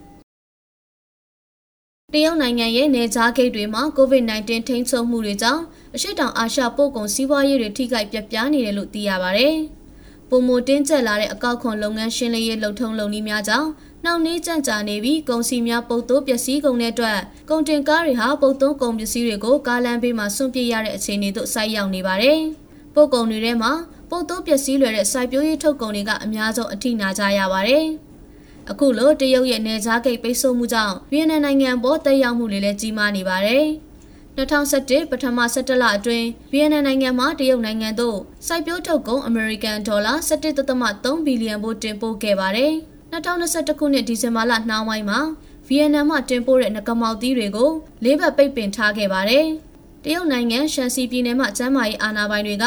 တရုတ်နိုင်ငံရဲ့နေကြားဂိတ်တွေမှာ COVID-19 ထိန်းချုပ်မှုတွေကြောင့် အရှိတောင်အာရှပို့ကုန်စီးပွားရေးတွေထိခိုက်ပြပြနေတယ်လို့သိရပါဗျ။ပုံမတင်းကျပ်လာတဲ့အကောက်ခွန်လုပ်ငန်းရှင်းလင်းရေးလှုပ်ထုံးလုပ်နည်းများကြောင့်နှောင့်နှေးကြန့်ကြာနေပြီးကုန်စည်များပုတ်သိုးပစ္စည်းကုန်တဲ့အတွက်ကုန်တင်ကားတွေဟာပုတ်သိုးကုန်ပစ္စည်းတွေကိုကားလမ်းဘေးမှာစွန့်ပစ်ရတဲ့အခြေအနေသို့ဆိုက်ရောက်နေပါတယ်။ပို့ကုန်တွေထဲမှာပုတ်သိုးပစ္စည်းတွေတဲ့စိုက်ပျိုးရေးထုတ်ကုန်တွေကအများဆုံးအထိနာကြရပါတယ်။အခုလိုတရုတ်ရဲ့နေကြားဂိတ်ပိတ်ဆို့မှုကြောင့်ဗီယက်နမ်နိုင်ငံပေါ်တက်ရောက်မှုတွေလည်းကြီးမားနေပါတယ်။ 2017ပထမ17လအတွင်းဗီယက်နမ်နိုင်ငံမှတရုတ်နိုင်ငံသို့စိုက်ပျိုးထုတ်ကုန်အမေရိကန်ဒေါ်လာ17.3ဘီလီယံဘို့တင်ပို့ခဲ့ပါတယ်။2021ခုနှစ်ဒီဇင်ဘာလနှောင်းပိုင်းမှာဗဗီယက်နမ်မှတင်ပို့တဲ့ငကမောက်သီးတွေကိုလေးဘက်ပိတ်ပင်ထားခဲ့ပါတယ်။တရုတ်နိုင်ငံရှန်စီပြည်နယ်မှကျန်းမာရေးအာဏာပိုင်တွေက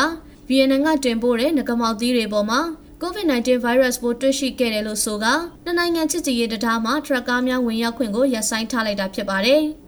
ဗီယက်နမ်ကတင်ပို့တဲ့ငကမောက်သီးတွေပေါ်မှာ COVID-19 virus ပိုးတွေ့ရှိခဲ့တယ်လို့ဆိုကနှစ်နိုင်ငံချစ်ကြည်ရေးတရားမှာထရက်ကားများဝင်ရောက်ခွင့်ကိုရပ်ဆိုင်းထားလိုက်တာဖြစ်ပါတယ်။တ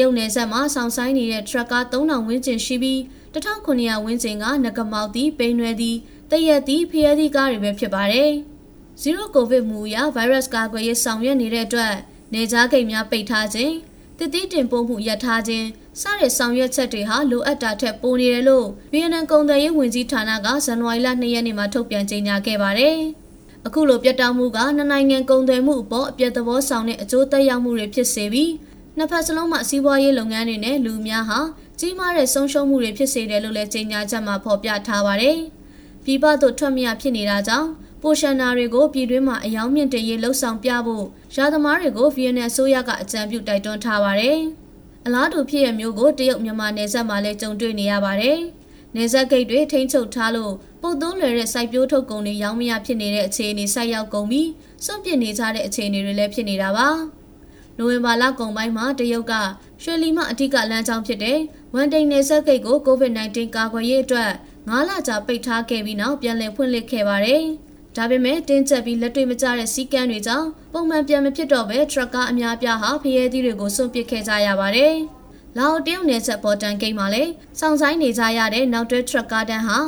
ရုတ်နယ်စပ်မှာဆောင်းဆိုင်နေတဲ့ထရက်ကား3000ဝန်းကျင်ရှိပြီး1900ဝန်းကျင်ကငကမောက်သီးပိန်ရွယ်သီးတရက်သီးဖျဲသီးကားတွေပဲဖြစ်ပါတယ်။ Zero COVID မူအရ virus ကာကွယ်ရေးဆောင်ရွက်နေတဲ့အတွက်နေကြားဂိတ်များပိတ်ထားခြင်းတည်တည်တင်ပို့မှုရပ်ထားခြင်းစတဲ့ဆောင်ရွက်ချက်တွေဟာလိုအပ်တာထက်ပိုနေတယ်လို့ဗီယက်နမ်ကုန်သွယ်ရေးဝန်ကြီးဌာနကဇန်နဝါရီလ2ရက်နေ့မှာထုတ်ပြန်ကြေညာခဲ့ပါတယ်။အခုလိုပြတ်တောက်မှုကနှစ်နိုင်ငံကုန်သွယ်မှုအပေါ်အပြတ်သဘောဆောင်တဲ့အကျိုးသက်ရောက်မှုတွေဖြစ်စေပြီး နှစ်ဖက်စလုံးမှာစီးပွားရေးလုပ်ငန်းတွေနဲ့လူများဟာကြီးမားတဲ့ဆုံးရှုံးမှုတွေဖြစ်စေတယ်လို့လည်းကြေညာချက်မှာဖော်ပြထားပါတယ်။ပြည်ပသို့ထွက်မရဖြစ်နေတာကြောင့်ပိုရှန်နာတွေကိုပြည်တွင်းမှာအယောင်မြင့်တင်ရေးလှုပ်ဆောင်ပြဖို့ရာသမားတွေကိုဗီယက်နမ်အစိုးရကအကြံပြုတိုက်တွန်းထားပါတယ်။အလားတူဖြစ်ရမျိုးကိုတရုတ်မြန်မာနယ်စပ်မှာလည်းကြုံတွေ့နေရပါတယ်။နယ်စပ်ဂိတ်တွေထိန်းချုပ်ထားလို့ပုတ်သွန်းလွယ်တဲ့စိုက်ပျိုးထုတ်ကုန်တွေရောင်းမရဖြစ်နေတဲ့အခြေအနေဆိုက်ရောက်ကုန်ပြီးစွန့်ပစ်နေကြတဲ့အခြေအနေတွေလည်းဖြစ်နေတာပါ။ နိုဝင်ဘာလကုန်ပိုင်းမှာတရုတ်ကရွှေလီမှအထက်ကလမ်းကြောင်းဖြစ်တဲ့ဝန်တိန်နယ်စပ်ဂိတ်ကို COVID-19 ကာကွယ်ရေးအတွက်9လကြာပိတ်ထားခဲ့ပြီးနောက်ပြန်လည်ဖွင့်လှစ်ခဲ့ပါတယ်။ဒါပေမဲ့တင်းကျပ်ပြီးလက်တွေ့မကျတဲ့စီးကမ်းတွေကြောင့်ပုံမှန်ပြန်မဖြစ်တော့ပဲထရက်ကားအများပြားဟာဖျဲသီးတွေကိုစွန့်ပစ်ခဲ့ကြရပါတယ်။လာအိုတရုတ်နယ်စပ်ပေါ်တန်ဂိတ်မှာလည်းစောင့်ဆိုင်နေကြရတဲ့နောက်တွဲထရက်ကားတန်းဟာ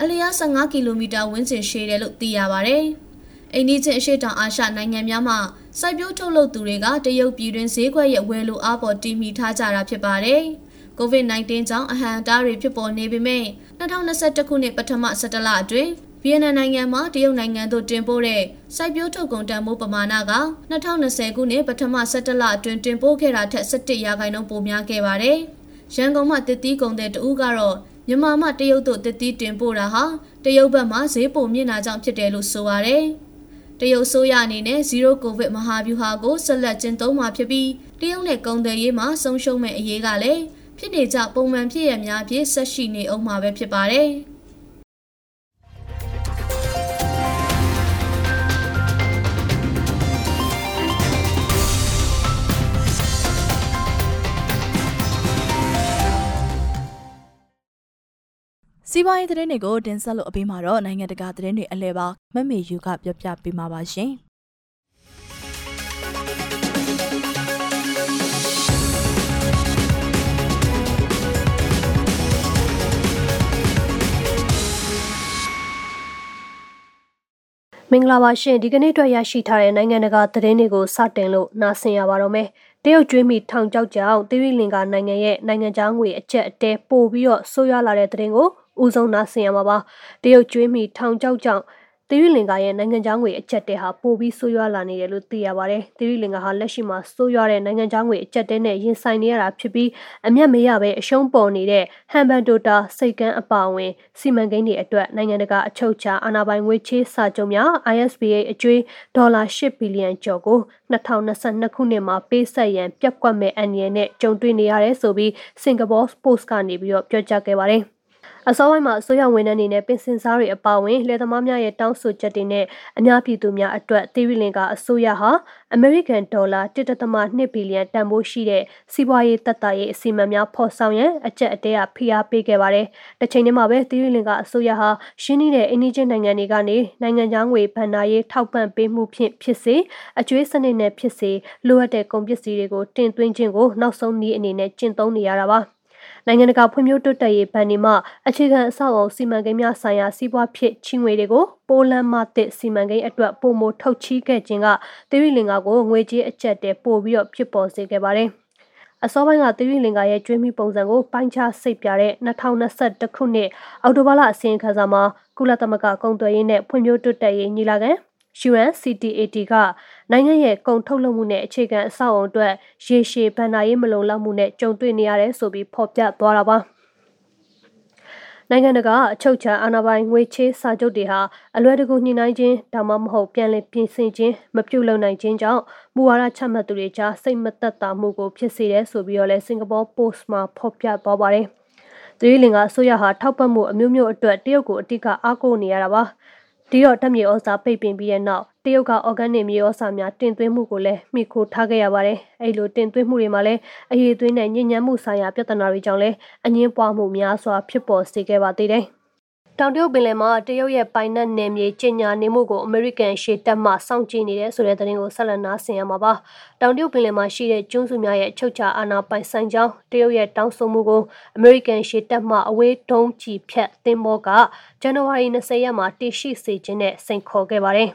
အလျား15ကီလိုမီတာဝန်းကျင်ရှည်တယ်လို့သိရပါတယ်။ အိန္ဒိချင်းအရှေ့တောင်အာရှနိုင်ငံများမှာစိုက်ပျိုးထုတ်လုပ်သူတွေကတရုတ်ပြည်တွင်းဈေးကွက်ရဲ့ဝယ်လိုအားပေါ်တည်မီထားကြတာဖြစ်ပါတယ်။ COVID-19 ကြောင့်အဟံတားတွေဖြစ်ပေါ်နေပေမဲ့2021ခုနှစ်ပထမ17လအတွင်းဗီယက်နမ်နိုင်ငံမှာတရုတ်နိုင်ငံသို့တင်ပို့တဲ့စိုက်ပျိုးထုတ်ကုန်တန်ဖိုးပမာဏက2020ခုနှစ်ပထမ17လအတွင်းတင်ပို့ခဲ့တာထက်17ရာခိုင်နှုန်းပိုများခဲ့ပါတယ်။ရန်ကုန်မှာတစ်တီးကုန်တဲ့တဦးကတော့မြန်မာမှတရုတ်သို့တစ်တီးတင်ပို့တာဟာတရုတ်ဘက်မှဈေးပိုမြင့်တာကြောင့်ဖြစ်တယ်လို့ဆိုပါတယ်။ တရုတ်ဆိုရအနေနဲ့0ကိုဗစ်မဟာဗျူဟာကိုဆက်လက်ကျင့်သုံးမှာဖြစ်ပြီးတရုတ်နဲ့ကုန်သွယ်ရေးမှာဆုံးရှုံးမဲ့အရေးကလည်းဖြစ်နေကြပုံမှန်ဖြစ်ရများဖြစ်ဆက်ရှိနေအောင်မှာပဲဖြစ်ပါတယ်။ စီးပွားရေးသတင်းတွေကိုတင်ဆက်လို့အပြီးမှာတော့နိုင်ငံတကာသတင်းတွေအလဲပါမမေယူကပြောပြပေးမှာပါရှင်။မင်္ဂလာပါရှင်ဒီကနေ့အတွက်ရရှိထားတဲ့နိုင်ငံတကာသတင်းတွေကိုစတင်လို့နားဆင်ရပါတော့မယ်တရုတ်ကျွေးမီထောင်ကြောက်ကြောင်သီရိလင်္ကာနိုင်ငံရဲ့နိုင်ငံခြားငွေအကျက်အတဲပို့ပြီးတော့ဆိုးရွားလာတဲ့သတင်းကို ဦးဆုံးနားဆင်ရမှာပါတရုတ်ကျွေးမီထောင်ကြောက်ကြောင်သီရိလင်္ကာရဲ့နိုင်ငံခြားငွေအကျက်တဲဟာပိုပြီးဆိုးရွားလာနေတယ်လို့သိရပါတယ်။သီရိလင်္ကာဟာလက်ရှိမှာဆိုးရွားတဲ့နိုင်ငံခြားငွေအကျက်တဲနဲ့ရင်ဆိုင်နေရတာဖြစ်ပြီးအမျက်မရပဲအရှုံးပေါ်နေတဲ့ဟန်ဘန်ဒိုတာစိတ်ကန်းအပါအဝင်စီမံကိန်းတွေအတွက်နိုင်ငံတကာအချုပ်ချာအာဏာပိုင်ငွေချေးစာချုပ်များ ISBA အကျွေးဒေါ်လာ8ဘီလီယံကျော်ကို2022ခုနှစ်မှာပေးဆက်ရန်ပြက်ကွက်မဲ့အန်ရီနဲ့ကြုံတွေ့နေရတယ်ဆိုပြီးစင်ကာပူပို့စ်ကနေပြီးတော့ပြောကြားခဲ့ပါတယ်။ အစောပိုင်းမှာအစိုးရဝန်ထမ်းတွေနဲ့ပင်စင်စားတွေအပါအဝင်လယ်သမားများရဲ့တောင်းဆိုချက်တွေနဲ့အများပြည်သူများအတွက်သီရိလင်္ကာအစိုးရဟာအမေရိကန်ဒေါ်လာ1.2ဘီလီယံတန်ဖိုးရှိတဲ့စီးပွားရေးတပ်သားရေးအစီအမံများဖော်ဆောင်ရန်အကြက်အတဲအဖိအားပေးခဲ့ပါတယ်။တစ်ချိန်တည်းမှာပဲသီရိလင်္ကာအစိုးရဟာရှင်းနေတဲ့အိန္ဒိယနိုင်ငံတွေကနေနိုင်ငံခြားငွေဗန်နာရေးထောက်ပံ့ပေးမှုဖြင့်ဖြစ်စေအကျွေးစနစ်နဲ့ဖြစ်စေလိုအပ်တဲ့ကုန်ပစ္စည်းတွေကိုတင်သွင်းခြင်းကိုနောက်ဆုံးနည်းအနေနဲ့ကျင့်သုံးနေရတာပါ။ နိုင်ငံတကာဖွံ့ဖြိုးတိုးတက်ရေးဘဏ်တွေမှအခြေခံအဆောက်အအုံစီမံကိန်းများဆိုင်ရာစီးပွားဖြစ်ချီးငွေတွေကိုပိုလန်မှသစ်စီမံကိန်းအတွက်ပုံမထုတ်ချီးခဲ့ခြင်းကသီရိလင်္ကာကိုငွေကြေးအကျပ်တဲပို့ပြီးတော့ဖြစ်ပေါ်စေခဲ့ပါတယ်။အစောပိုင်းကသီရိလင်္ကာရဲ့ကျွေးမိပုံစံကိုပိုင်းခြားစိတ်ပြတဲ့2021ခုနှစ်အောက်တိုဘာလအစည်းအဝေးခန်းစာမှာကုလသမဂ္ဂကုန်သွယ်ရေးနဲ့ဖွံ့ဖြိုးတိုးတက်ရေးညီလာခံ UNCTAD က နိုင်ငံရဲ့ကုန်ထုတ်လုပ်မှုနဲ့အခြေခံအဆောက်အုံအတွက်ရေရှည်ဗန်နာရေးမလုံလောက်မှုနဲ့ကြုံတွေ့နေရတယ်ဆိုပြီးဖော်ပြသွားတာပါနိုင်ငံတကာအချုပ်ချာအာဏာပိုင်ငွေချေးစာချုပ်တွေဟာအလွယ်တကူညှိနှိုင်းခြင်းဒါမှမဟုတ်ပြန်လည်ပြင်ဆင်ခြင်းမပြုလုပ်နိုင်ခြင်းကြောင့်မူဝါဒချမှတ်သူတွေကြားစိတ်မသက်သာမှုကိုဖြစ်စေတယ်ဆိုပြီးတော့လဲစင်ကာပူပို့စ်မှာဖော်ပြသွားပါတယ်။သီရိလင်္ကာအစိုးရဟာထောက်ပံ့မှုအမျိုးမျိုးအတွက်တရုတ်ကိုအတိအကအားကိုးနေရတာပါ။ ဒီတော့ဓာတ်မြေဩဇာပိတ်ပင်ပြီးတဲ့နောက်တရုတ်ကအော်ဂန်နစ်မြေဩဇာများတင်သွင်းမှုကိုလည်းမိခိုထားခဲ့ရပါတယ်။အဲ့လိုတင်သွင်းမှုတွေမှာလည်းအရေးသွင်းတဲ့ညဉ့်ညမ်းမှုဆိုင်ရာပြဿနာတွေကြောင့်လည်းအငင်းပွားမှုများစွာဖြစ်ပေါ်စေခဲ့ပါသေးတယ်။ တောင်တရုတ်ပင်လယ်မှာတရုတ်ရဲ့ပိုင်နက်နယ်မြေကျညာနေမှုကိုအမေရိကန်ရှေ့တပ်မှစောင့်ကြည့်နေတဲ့ဆိုတဲ့သတင်းကိုဆက်လက်နားဆင်ရမှာပါ။တောင်တရုတ်ပင်လယ်မှာရှိတဲ့ကျွန်းစုများရဲ့အချုပ်ချာအာဏာပိုင်ဆိုင်ကြောင်းတရုတ်ရဲ့တောင်းဆိုမှုကိုအမေရိကန်ရှေ့တပ်မှအဝေးဒုံးချီဖြတ်သင်္ဘောကဇန်နဝါရီ20ရက်မှာတည်ရှိစေခြင်းနဲ့စိန်ခေါ်ခဲ့ပါတယ်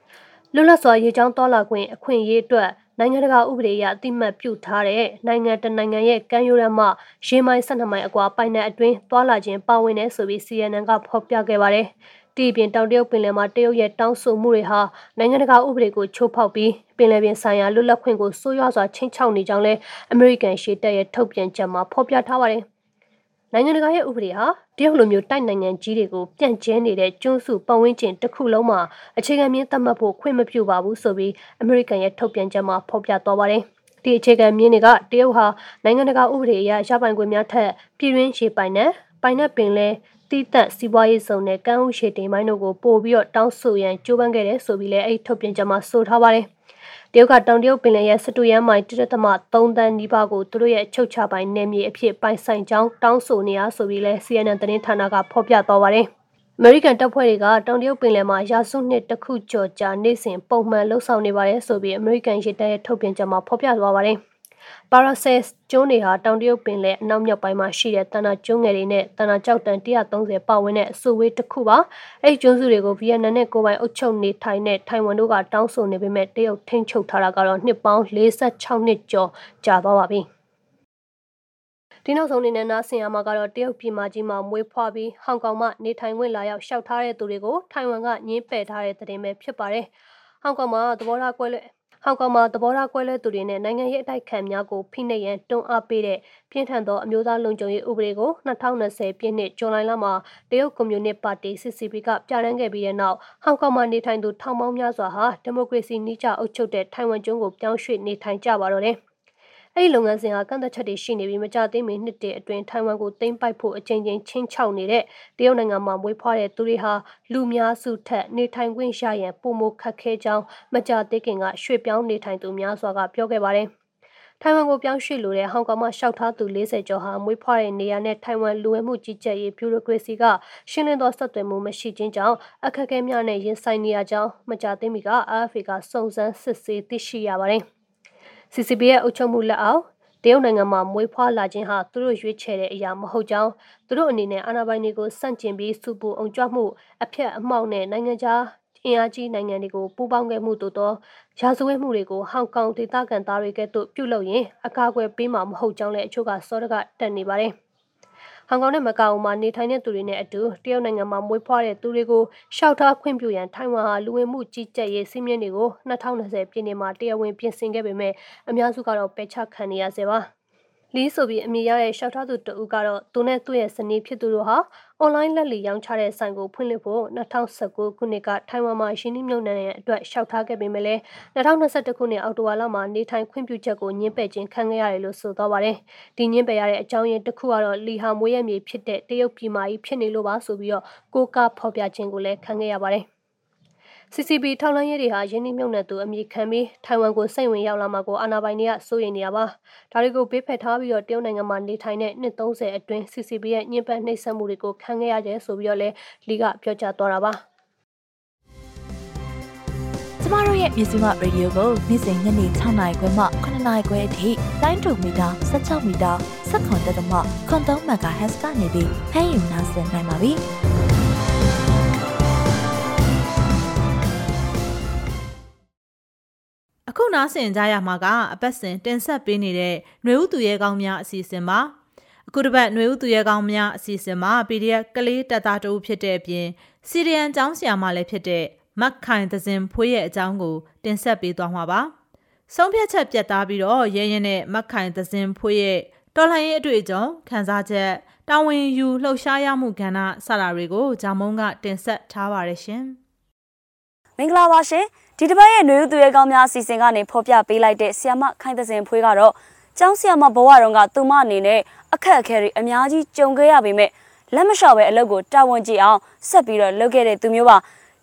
။လွတ်လပ်စွာရေကြောင်းတော်လာခွင့်အခွင့်အရေးအတွက် နိုင်ငံတကာဥပဒေအရအတိမတ်ပြုထားတဲ့နိုင်ငံတနိုင်ငံရဲ့ကမ်းရိုးတန်းမှရေမိုင်12မိုင်အကွာပိုင်နယ်အတွင်းသွာလာခြင်းပါဝင်နေဆိုပြီး CNN ကဖော်ပြခဲ့ပါတယ်။ဒီပြင်တောင်တရုတ်ပင်လယ်မှာတရုတ်ရဲ့တောင်းဆိုမှုတွေဟာနိုင်ငံတကာဥပဒေကိုချိုးဖောက်ပြီးပင်လယ်ပြင်ဆိုင်ရာလွတ်လပ်ခွင့်ကိုဆိုးရွားစွာချိန်ချောက်နေကြောင်းလည်းအမေရိကန်ရှေ့တပ်ရဲ့ထုတ်ပြန်ချက်မှာဖော်ပြထားပါတယ် နိုင်ငံတကာရဲ့ဥပဒေဟာတရုတ်လိုမျိုးတိုက်နိုင်ငံကြီးတွေကိုပြန့်ကျဲနေတဲ့ကျွန်းစုပတ်ဝန်းကျင်တစ်ခုလုံးမှာအခြေခံမြင့်သတ်မှတ်ဖို့ခွင့်မပြုပါဘူးဆိုပြီးအမေရိကန်ရဲ့ထုတ်ပြန်ချက်မှာဖော်ပြသွားပါတယ်။ဒီအခြေခံမြင့်တွေကတရုတ်ဟာနိုင်ငံတကာဥပဒေအရရပိုင်ခွင့်များထက်ပြည်တွင်းရှေပိုင်နဲ့ပိုင်နဲ့ပင်လဲတိသက်စီးပွားရေးစုံနဲ့ကမ်းဥရှေတိမ်ပိုင်းတို့ကိုပို့ပြီးတော့တောင်းဆိုရန်ကြိုးပမ်းခဲ့တယ်ဆိုပြီးလည်းအဲ့ထုတ်ပြန်ချက်မှာဆိုထားပါတယ်။ တရုတ်ကတောင်တရုတ်ပင်လယ်ရဲ့စတူရန်မိုင်1.3တန်းနီးပါးကိုသူတို့ရဲ့ချုပ်ချပိုင်နယ်မြေအဖြစ်ပိုင်ဆိုင်ကြောင်းတောင်းဆိုနေရဆိုပြီးလဲ CNN သတင်းဌာနကဖော်ပြသွားပါတယ်။အမေရိကန်တပ်ဖွဲ့တွေကတောင်တရုတ်ပင်လယ်မှာရာစုနှစ်တစ်ခုကျော်ကြာနေစဉ်ပုံမှန်လှုပ်ဆောင်နေပါတယ်ဆိုပြီးအမေရိကန်ရေတပ်ရဲ့ထုတ်ပြန်ချက်မှာဖော်ပြသွားပါတယ်။ ပါရာဆယ်ကျွန်းတွေဟာတောင်တရုတ်ပင်လယ်အနောက်မြောက်ပိုင်းမှာရှိတဲ့တန်နာကျွန်းငယ်တွေနဲ့တန်နာကြောက်တန်130ပတ်ဝန်းတဲ့အစုဝေးတစ်ခုပါအဲ့ဒီကျွန်းစုတွေကိုဗီယက်နမ်နဲ့ကိုယ်ပိုင်အုပ်ချုပ်နေထိုင်တဲ့ထိုင်ဝမ်တို့ကတောင်းဆိုနေပေမဲ့တရုတ်ထိန်းချုပ်ထားတာကတော့နှစ်ပေါင်း46နှစ်ကျော်ကြာသွားပါပြီဒီနောက်ဆုံးအနေနဲ့နားဆင်ရမှာကတော့တရုတ်ပြည်မကြီးမှာမွေးဖွားပြီးဟောင်ကောင်မှနေထိုင်ခွင့်လာရောက်ရှောက်ထားတဲ့သူတွေကိုထိုင်ဝမ်ကညှင်းပယ်ထားတဲ့တဲ့တင်ပဲဖြစ်ပါတယ်။ဟောင်ကောင်မှာသဘောထားကွဲလွဲ ဟောင်ကောင်မှာသဘောထားကွဲလွဲသူတွေနဲ့နိုင်ငံရေးအတိုက်ခံများကိုဖိနှိပ်ရန်တွန်းအားပေးတဲ့ပြင်းထန်သောအမျိုးသားလုံခြုံရေးဥပဒေကို2020ပြည့်နှစ်ဇွန်လလမှာတရုတ်ကွန်မြူနစ်ပါတီ CCP ကပြဋ္ဌာန်းခဲ့ပြီးတဲ့နောက်ဟောင်ကောင်မှာနေထိုင်သူထောင်ပေါင်းများစွာဟာဒီမိုကရေစီနှိကျအုပ်ချုပ်တဲ့ထိုင်ဝမ်ကျွန်းကိုပြောင်းရွှေ့နေထိုင်ကြပါတော့တယ်။ အဲ့ဒီလုပ်ငန်းစဉ်ဟာကန့်သက်ချက်တွေရှိနေပြီးမကြသေးမီနှစ်တည်းအတွင်းထိုင်ဝမ်ကိုသိမ်းပိုက်ဖို့အကြိမ်ကြိမ်ချင်းချောက်နေတဲ့တရုတ်နိုင်ငံမှာမွေးဖွားတဲ့သူတွေဟာလူများစုထက်နေထိုင်ခွင့်ရရန်ပုံမခက်ခဲကြောင်းမကြသေးခင်ကရွှေ့ပြောင်းနေထိုင်သူများစွာကပြောခဲ့ပါတယ်ထိုင်ဝမ်ကိုပြောင်းရွှေ့လိုတဲ့ဟောင်ကောင်မှာရှောက်ထားသူ40ကျော်ဟာမွေးဖွားတဲ့နေရာနဲ့ထိုင်ဝမ်လူဝင်မှုကြီးကြပ်ရေးဗျူရိုကရေစီကရှင်းလင်းသောဆက်သွယ်မှုမရှိခြင်းကြောင့်အခက်အခဲများနဲ့ရင်ဆိုင်နေရကြောင်းမကြသေးမီက AFA ကစုံစမ်းစစ်ဆေးသိရှိရပါတယ်။ CCB ရဲ့အုပ်ချုပ်မှုလက်အောက်တရုတ်နိုင်ငံမှာမွေးဖွားလာခြင်းဟာသူတို့ရွေးချယ်တဲ့အရာမဟုတ်ကြောင်းသူတို့အနေနဲ့အာဏာပိုင်တွေကိုစန့်ကျင်ပြီးစုပူအောင်ကြွမှုအဖျက်အမှောက်နဲ့နိုင်ငံခြားအင်အားကြီးနိုင်ငံတွေကိုပူးပေါင်းခဲ့မှုတို့သောရာဇဝတ်မှုတွေကိုဟောင်ကောင်ဒေသခံသားတွေကဲ့သို့ပြုလုပ်ရင်အကာအကွယ်ပေးမှာမဟုတ်ကြောင်းလည်းအချို့ကစောတကတက်နေပါတယ်။ ဟောင်ကောင်နဲ့မကာအိုမှာနေထိုင်တဲ့သူတွေနဲ့အတူတရုတ်နိုင်ငံမှာမွေးဖွားတဲ့သူတွေကိုရှောက်ထားခွင့်ပြုရန်ထိုင်ဝမ်ဟာလူဝင်မှုကြီးကြပ်ရေးစည်းမျဉ်းတွေကို2020ပြည်နှစ်မှာတရားဝင်ပြင်ဆင်ခဲ့ပေမဲ့အများစုကတော့ပယ်ချခံနေရဆဲပါ။ လီဆိုပြီးအမည်ရတဲ့ရှောက်ထားသူတဦးကတော့သူနဲ့သူ့ရဲ့ဇနီးဖြစ်သူတို့ဟာအွန်လိုင်းလက်လီရောင်းချတဲ့ဆိုင်ကိုဖွင့်လှစ်ဖို့2019ခုနှစ်ကထိုင်ဝမ်မှာရှင်းနှမြုပ်နှံတဲ့အတွက်ရှောက်ထားခဲ့ပေမဲ့လည်း2021ခုနှစ်အောက်တိုဘာလမှာနေထိုင်ခွင့်ပြုချက်ကိုညှင်းပယ်ခြင်းခံခဲ့ရတယ်လို့ဆိုသွားပါတယ်။ဒီညှင်းပယ်ရတဲ့အကြောင်းရင်းတစ်ခုကတော့လီဟာမွေးရမြေဖြစ်တဲ့တရုတ်ပြည်မကြီးဖြစ်နေလို့ပါဆိုပြီးတော့ကိုကဖော်ပြခြင်းကိုလည်းခံခဲ့ရပါတယ်။ CCP ထောက်လှမ်းရေးတွေဟာရင်းနှီးမြှုပ်နှံသူအမည်ခံပြီးထိုင်ဝမ်ကိုစိတ်ဝင်ရောက်လာမှာကိုအာဏာပိုင်တွေကစိုးရိမ်နေရပါဒါတွေကိုဘေးဖယ်ထားပြီးတော့တရုတ်နိုင်ငံမှာနေထိုင်တဲ့နှစ်30အတွင်း CCP ရဲ့ညှဉ်းပန်းနှိပ်စက်မှုတွေကိုခံခဲ့ရတယ်ဆိုပြီးတော့လည်းလီကပြောကြားသွားတာပါကျမတို့ရဲ့မြစီမရေဒီယိုကိုနေ့စဉ်ညနေ6နာရီခွဲမှ9နာရီခွဲအထိတိုင်းတူမီတာ16မီတာစက္ကန့်တက်သမခွန်3 MHz ကနေပြီးဖမ်းယူနိုင်နိုင်ပါပြီ။ အခုနားဆင်ကြရမှာကအပတ်စဉ်တင်ဆက်ပေးနေတဲ့ຫນွေဥသူရဲကောင်းများအစီအစဉ်ပါအခုတစ်ပတ်ຫນွေဥသူရဲကောင်းများအစီအစဉ်မှာ PDF ကလေးတပ်သားတဦးဖြစ်တဲ့အပြင်စီရီယန်ကျောင်းဆရာမလည်းဖြစ်တဲ့မက်ခိုင်သဇင်ဖွေးရဲ့အကြောင်းကိုတင်ဆက်ပေးသွားမှာပါဆုံးဖြတ်ချက်ပြတ်သားပြီးတော့ရဲရင်နဲ့မက်ခိုင်သဇင်ဖွေးရဲ့တော်လှန်ရေးအတွေ့အကြုံခံစားချက်တာဝန်ယူလှုပ်ရှားရမှုကဏ္ဍစတာတွေကိုဂျာမုံကတင်ဆက်ထားပါရရှင်မ င်္ဂလာပါရှင်ဒီတစ်ပတ်ရဲ့ຫນွေဥသူရဲကောင်းများအစီအစဉ်ကနေဖော်ပြပေးလိုက်တဲ့ဆီယမခိုင်သစင်ဖွေးကတော့ကျောင်းဆီယမဘဝတုန်းကသူမအနေနဲ့အခက်အခဲတွေအများကြီးကြုံခဲ့ရပေမဲ့လက်မလျှော့ပဲအလုပ်ကိုတာဝန်ကျအောင်ဆက်ပြီးတော့လုပ်ခဲ့တဲ့သူမျိုးပါ